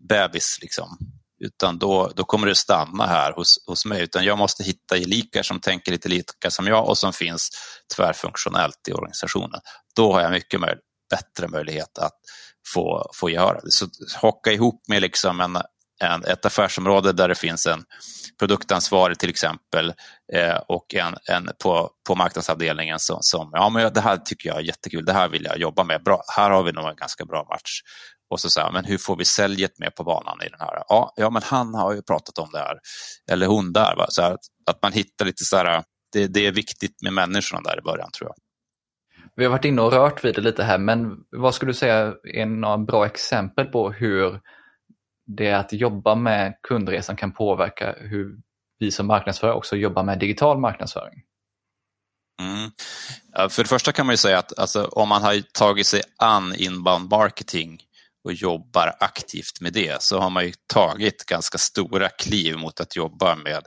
bebis, liksom. utan då, då kommer det stanna här hos, hos mig. Utan jag måste hitta gelikar som tänker lite lika som jag och som finns tvärfunktionellt i organisationen. Då har jag mycket möj bättre möjlighet att få, få göra det. Så hocka ihop med liksom en, en, ett affärsområde där det finns en produktansvarig till exempel eh, och en, en på, på marknadsavdelningen som, som, ja men det här tycker jag är jättekul, det här vill jag jobba med, bra. här har vi nog en ganska bra match. Och så säger men hur får vi säljet med på banan i den här? Ja, ja men han har ju pratat om det här, eller hon där. Va? Så här, att man hittar lite så här, det, det är viktigt med människorna där i början tror jag. Vi har varit inne och rört vid det lite här, men vad skulle du säga är några bra exempel på hur det att jobba med kundresan kan påverka hur vi som marknadsförare också jobbar med digital marknadsföring? Mm. För det första kan man ju säga att alltså, om man har tagit sig an inbound marketing och jobbar aktivt med det så har man ju tagit ganska stora kliv mot att jobba med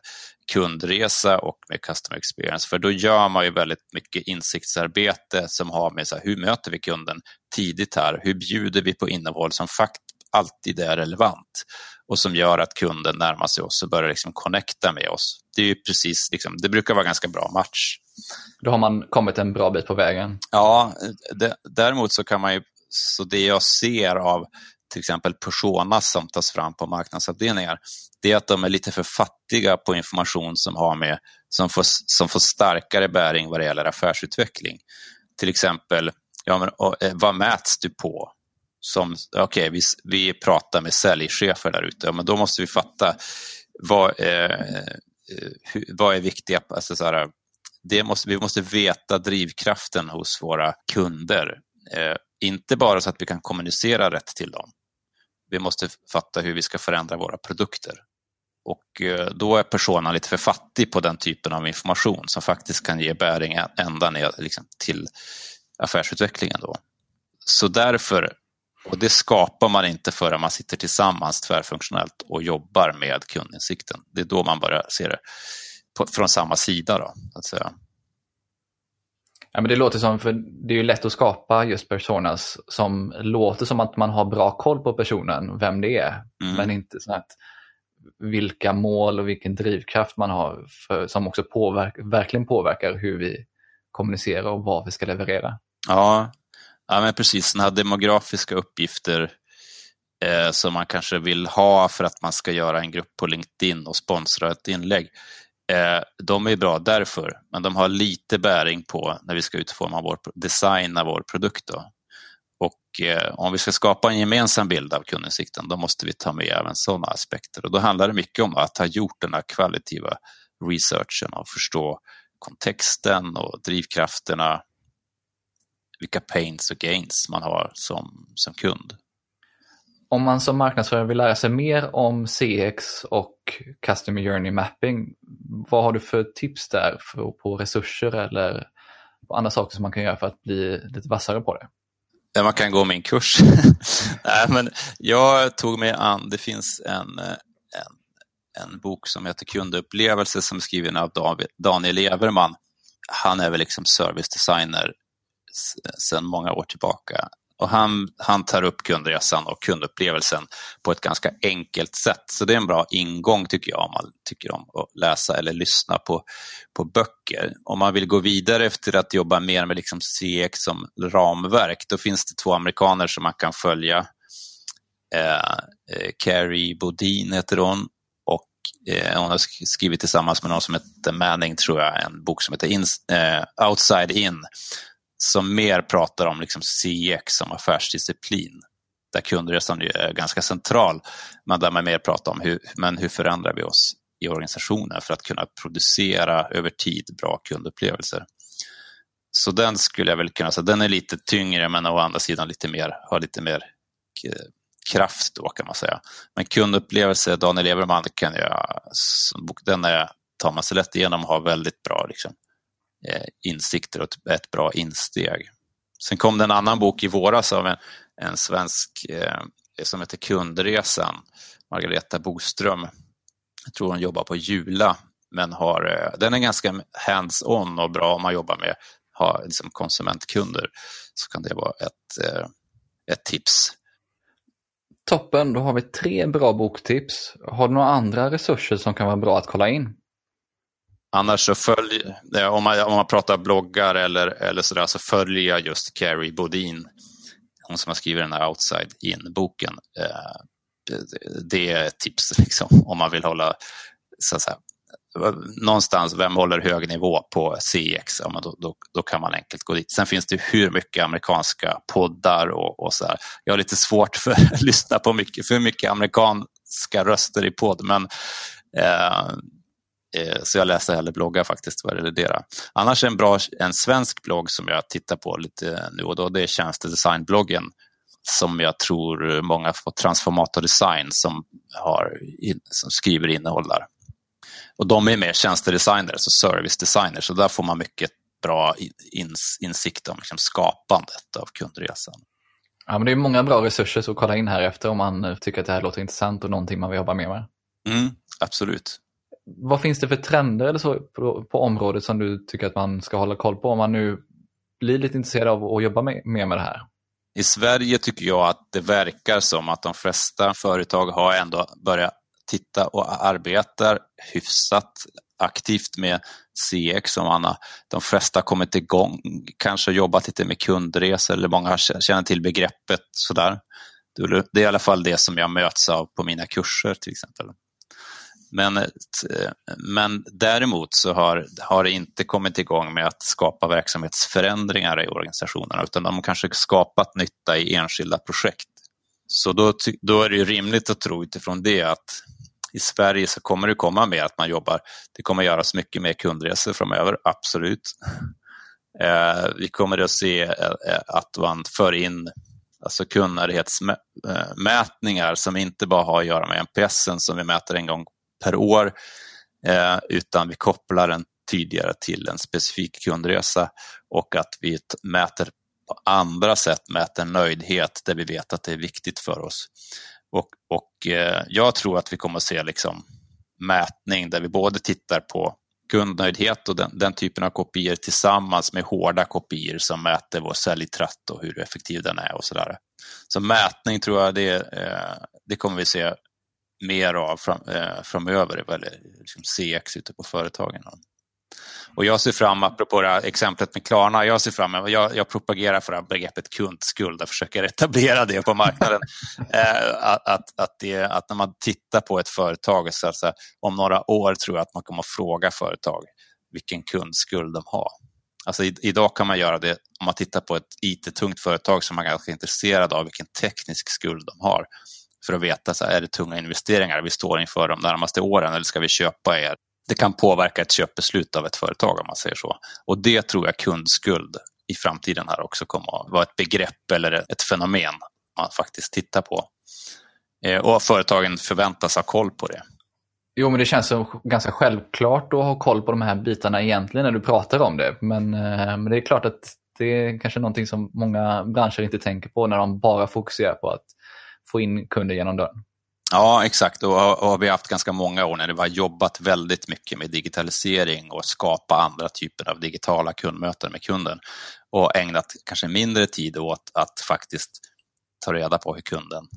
kundresa och med customer experience. För då gör man ju väldigt mycket insiktsarbete som har med så här, hur möter vi kunden tidigt här? Hur bjuder vi på innehåll som fakt alltid är relevant och som gör att kunden närmar sig oss och börjar liksom connecta med oss. Det är ju precis, liksom, det brukar vara ganska bra match. Då har man kommit en bra bit på vägen. Ja, det, däremot så kan man ju, så det jag ser av till exempel personas som tas fram på marknadsavdelningar, det är att de är lite för fattiga på information som, har med, som, får, som får starkare bäring vad det gäller affärsutveckling. Till exempel, ja, men, och, eh, vad mäts du på? Som, okay, vi, vi pratar med säljchefer där ute, ja, men då måste vi fatta vad, eh, eh hur, vad är viktiga, alltså så här, det måste, vi måste veta drivkraften hos våra kunder. Eh, inte bara så att vi kan kommunicera rätt till dem. Vi måste fatta hur vi ska förändra våra produkter. Och eh, då är personen lite för fattig på den typen av information som faktiskt kan ge bäring ända ner liksom, till affärsutvecklingen. Då. Så därför, och det skapar man inte förrän man sitter tillsammans tvärfunktionellt och jobbar med kundinsikten. Det är då man börjar se det på, från samma sida. Då, att säga. Ja, men det låter som, för det är ju lätt att skapa just personas som låter som att man har bra koll på personen, vem det är, mm. men inte så att vilka mål och vilken drivkraft man har för, som också påverk, verkligen påverkar hur vi kommunicerar och vad vi ska leverera. Ja, ja men precis. Sådana här demografiska uppgifter eh, som man kanske vill ha för att man ska göra en grupp på LinkedIn och sponsra ett inlägg. Eh, de är bra därför, men de har lite bäring på när vi ska utforma vår, design av vår produkt. Då. Och eh, om vi ska skapa en gemensam bild av kundinsikten, då måste vi ta med även sådana aspekter. Och då handlar det mycket om att ha gjort den här kvalitativa researchen och förstå kontexten och drivkrafterna, vilka pains och gains man har som, som kund. Om man som marknadsförare vill lära sig mer om CX och Customer Journey Mapping, vad har du för tips där för, på resurser eller på andra saker som man kan göra för att bli lite vassare på det? Ja, man kan gå min kurs. (laughs) Nej, men jag tog mig an, det finns en, en, en bok som heter Kundupplevelse som är skriven av Daniel Everman. Han är väl liksom servicedesigner sedan många år tillbaka. Och han, han tar upp kundresan och kundupplevelsen på ett ganska enkelt sätt. Så det är en bra ingång tycker jag om man tycker om att läsa eller lyssna på, på böcker. Om man vill gå vidare efter att jobba mer med liksom CX som ramverk, då finns det två amerikaner som man kan följa. Eh, eh, Carrie Bodin heter hon och eh, hon har skrivit tillsammans med någon som heter Manning, tror jag, en bok som heter In, eh, Outside In som mer pratar om liksom CX som affärsdisciplin, där kundresan är ganska central, men där man mer pratar om hur, men hur förändrar vi oss i organisationen för att kunna producera över tid bra kundupplevelser. Så den skulle jag väl kunna säga, den är lite tyngre men å andra sidan lite mer, har lite mer eh, kraft då kan man säga. Men kundupplevelse, Daniel Everman, kan jag, den är, tar man sig lätt igenom och har väldigt bra liksom, eh, Eh, insikter och ett bra insteg. Sen kom det en annan bok i våras av en, en svensk eh, som heter Kundresan, Margareta Boström. Jag tror hon jobbar på Jula, men har, eh, den är ganska hands-on och bra om man jobbar med ha, liksom konsumentkunder. Så kan det vara ett, eh, ett tips. Toppen, då har vi tre bra boktips. Har du några andra resurser som kan vara bra att kolla in? Annars så följ, eh, om man, om man pratar bloggar eller, eller sådär, så följer jag just Carrie Bodin, hon som har skrivit den här Outside In-boken. Eh, det är ett tips (laughs) liksom, om man vill hålla så att säga, någonstans, vem håller hög nivå på CX? Ja, då, då, då, kan man enkelt gå dit. Sen finns det hur mycket amerikanska poddar och, och så här. Jag har lite svårt för (laughs) att lyssna på mycket, för mycket amerikanska röster i podd, men eh, så jag läser hellre bloggar faktiskt vad det är. Annars en bra, en svensk blogg som jag tittar på lite nu och då, det är tjänstedesignbloggen som jag tror många på Transformator Design som, har, som skriver innehåll där. Och de är mer tjänstedesigners och service designers, så där får man mycket bra ins insikt om liksom skapandet av kundresan. Ja, men det är många bra resurser att kolla in här efter om man tycker att det här låter intressant och någonting man vill jobba mer med. Mm, absolut. Vad finns det för trender eller så på, på området som du tycker att man ska hålla koll på om man nu blir lite intresserad av att jobba mer med, med det här? I Sverige tycker jag att det verkar som att de flesta företag har ändå börjat titta och arbetar hyfsat aktivt med CX som Anna. De flesta har kommit igång, kanske jobbat lite med kundresor eller många känner till begreppet sådär. Det är i alla fall det som jag möts av på mina kurser till exempel. Men, eh, eh, men däremot så har, har det inte kommit igång med att skapa verksamhetsförändringar i organisationerna utan de har kanske skapat nytta i enskilda projekt. Så då, då är det rimligt att tro utifrån det att i Sverige så kommer det komma mer att man jobbar, det kommer göras mycket mer kundresor framöver, absolut. (laughs) Eh, vi kommer att se eh, att man för in alltså kundnärhetsmätningar eh, som inte bara har att göra med NPS som vi mäter en gång per år, eh, utan vi kopplar den tydligare till en specifik kundresa och att vi mäter på andra sätt mäter nöjdhet där vi vet att det är viktigt för oss. Och, och eh, jag tror att vi kommer att se liksom mätning där vi både tittar på kundnöjdhet och den, den typen av kopior tillsammans med hårda kopior som mäter vår säljtratt och hur effektiv den är och sådär. Så mätning tror jag det, eh, det kommer vi se mer av fram, eh, framöver, eller liksom CX ute på företagen. Och jag ser fram, apropå det här exemplet med Klarna, jag ser fram jag, jag propagerar för det här begreppet kundskuld och försöker etablera det på marknaden. (laughs) eh, att, att, att, det, att när man tittar på ett företag, så alltså, om några år tror jag att man kommer att fråga företag vilken kundskuld de har. Alltså, i, idag kan man göra det om man tittar på ett IT-tungt företag som man är ganska intresserad av vilken teknisk skuld de har för att veta, så här, är det tunga investeringar vi står inför de närmaste åren eller ska vi köpa er det kan påverka ett köpbeslut av ett företag om man säger så. Och det tror jag kundskuld i framtiden här också kommer att vara ett begrepp eller ett fenomen man faktiskt tittar på. Eh, och företagen förväntas ha koll på det. Jo, men det känns som ganska självklart att ha koll på de här bitarna egentligen när du pratar om det. Men, eh, men det är klart att det är kanske någonting som många branscher inte tänker på när de bara fokuserar på att få in kunder genom dörren. Ja, exakt. Och har vi haft ganska många år när vi har jobbat väldigt mycket med digitalisering och skapa andra typer av digitala kundmöten med kunden och ägnat kanske mindre tid åt att faktiskt ta reda på hur kunden,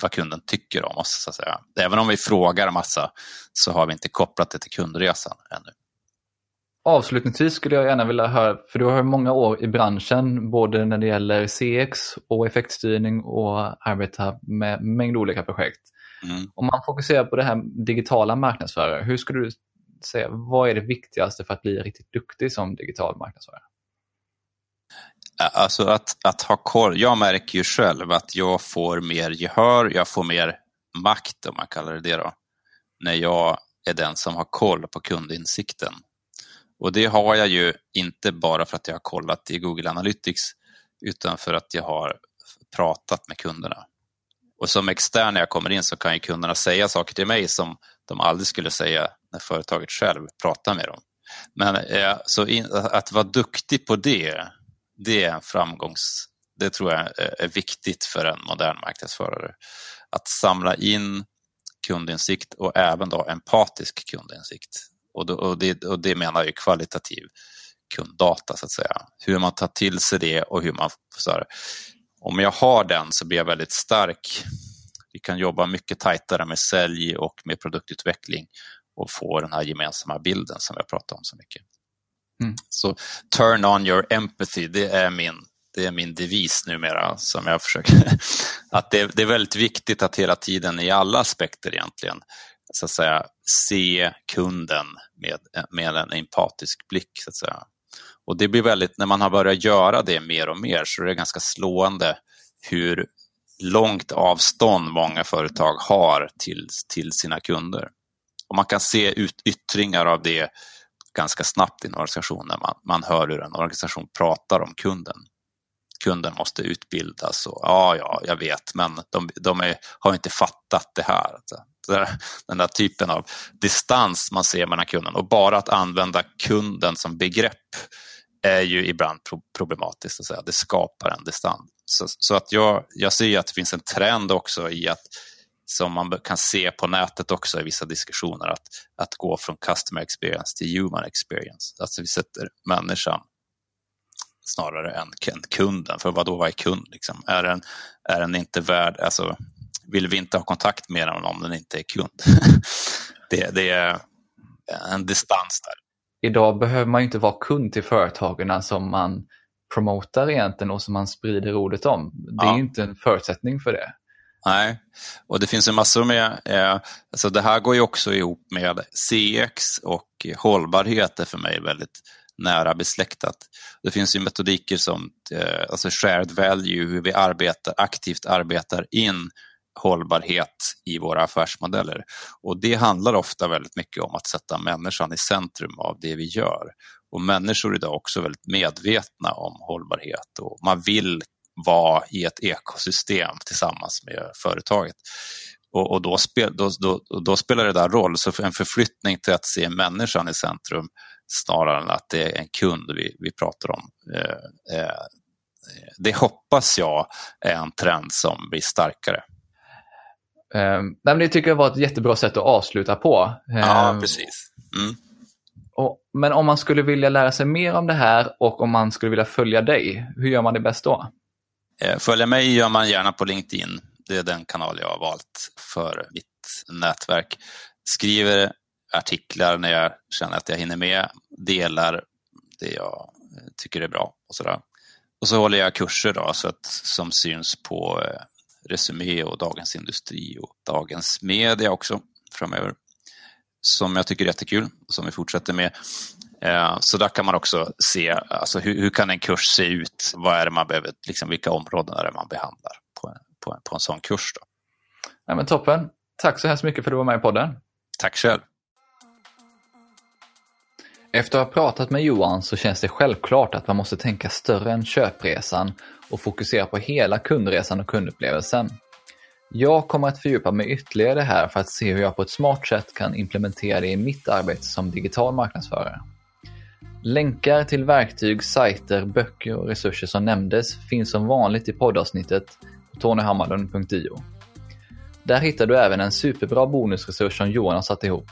vad kunden tycker om oss. Så att säga. Även om vi frågar massa så har vi inte kopplat det till kundresan ännu. Avslutningsvis skulle jag gärna vilja höra, för du har många år i branschen, både när det gäller CX och effektstyrning och arbeta med mängd olika projekt. Mm. Om man fokuserar på det här digitala marknadsförare, hur skulle du säga, vad är det viktigaste för att bli riktigt duktig som digital marknadsförare? Alltså att, att ha koll. Jag märker ju själv att jag får mer gehör, jag får mer makt om man kallar det det då, när jag är den som har koll på kundinsikten och det har jag ju inte bara för att jag har kollat i Google Analytics utan för att jag har pratat med kunderna. Och som extern när jag kommer in så kan ju kunderna säga saker till mig som de aldrig skulle säga när företaget själv pratar med dem. Men eh, så in, att vara duktig på det, det är en framgångs... Det tror jag är viktigt för en modern marknadsförare. Att samla in kundinsikt och även då empatisk kundinsikt. Och, då, och, det, och det menar ju kvalitativ kunddata så att säga. Hur man tar till sig det och hur man... Så här, om jag har den så blir jag väldigt stark. Vi kan jobba mycket tajtare med sälj och med produktutveckling och få den här gemensamma bilden som jag pratar om så mycket. Mm. Så turn on your empathy, det är min, det är min devis numera som jag försöker. (laughs) att det, det är väldigt viktigt att hela tiden i alla aspekter egentligen så att säga, se kunden med, med en empatisk blick. Så att säga. Och det blir väldigt, när man har börjat göra det mer och mer så är det ganska slående hur långt avstånd många företag har till, till sina kunder. Och man kan se ut, yttringar av det ganska snabbt i en organisation när man, man hör hur en organisation pratar om kunden. Kunden måste utbildas och ja, ja, jag vet, men de, de är, har inte fattat det här. Den där typen av distans man ser mellan kunden och bara att använda kunden som begrepp är ju ibland problematiskt. Att säga. Det skapar en distans. Så, så, att jag, jag ser att det finns en trend också i att som man kan se på nätet också i vissa diskussioner, att, att gå från customer experience till human experience. Alltså vi sätter människan snarare än kunden, för vad då vad är kund? Liksom? Är, den, är den inte värd, alltså vill vi inte ha kontakt med den om den inte är kund? (laughs) det, det är en distans där idag behöver man inte vara kund till företagen som man promotar egentligen och som man sprider ordet om. Det är ja. inte en förutsättning för det. Nej, och det finns ju massor med, eh, alltså det här går ju också ihop med CX och hållbarhet är för mig väldigt nära besläktat. Det finns ju metodiker som eh, alltså shared value, hur vi arbetar, aktivt arbetar in hållbarhet i våra affärsmodeller. Och det handlar ofta väldigt mycket om att sätta människan i centrum av det vi gör. Och människor idag är också väldigt medvetna om hållbarhet och man vill vara i ett ekosystem tillsammans med företaget. Och, och då, spel, då, då, då, spelar det där roll, så en förflyttning till att se människan i centrum snarare än att det är en kund vi, vi pratar om. Eh, eh, det hoppas jag är en trend som blir starkare. Um, det tycker jag var ett jättebra sätt att avsluta på. Ja, um, precis. Mm. Men om man skulle vilja lära sig mer om det här och om man skulle vilja följa dig, hur gör man det bäst då? Eh, följa mig gör man gärna på LinkedIn. Det är den kanal jag har valt för mitt nätverk. Skriver artiklar när jag känner att jag hinner med, delar det jag tycker är bra och sådär. Och så håller jag kurser då, så att, som syns på eh, Resumé och Dagens Industri och Dagens Media också framöver. Som jag tycker är jättekul och som vi fortsätter med. Eh, så där kan man också se alltså hur, hur kan en kurs se ut? Vad är det man behöver, liksom vilka områden är det man behandlar på en, på en, på en sån kurs? Då? Ja, men toppen. Tack så hemskt mycket för att du var med i podden. Tack själv. Efter att ha pratat med Johan så känns det självklart att man måste tänka större än köpresan och fokusera på hela kundresan och kundupplevelsen. Jag kommer att fördjupa mig ytterligare det här för att se hur jag på ett smart sätt kan implementera det i mitt arbete som digital marknadsförare. Länkar till verktyg, sajter, böcker och resurser som nämndes finns som vanligt i poddavsnittet på tonyhammarlund.io. Där hittar du även en superbra bonusresurs som Johan har satt ihop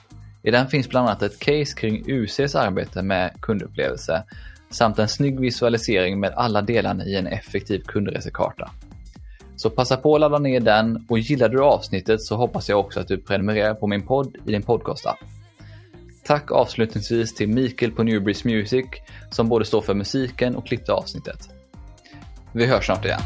i den finns bland annat ett case kring UCs arbete med kundupplevelse samt en snygg visualisering med alla delarna i en effektiv kundresekarta. Så passa på att ladda ner den och gillar du avsnittet så hoppas jag också att du prenumererar på min podd i din podcastapp. Tack avslutningsvis till Mikael på Newbreeze Music som både står för musiken och klippte avsnittet. Vi hörs snart igen.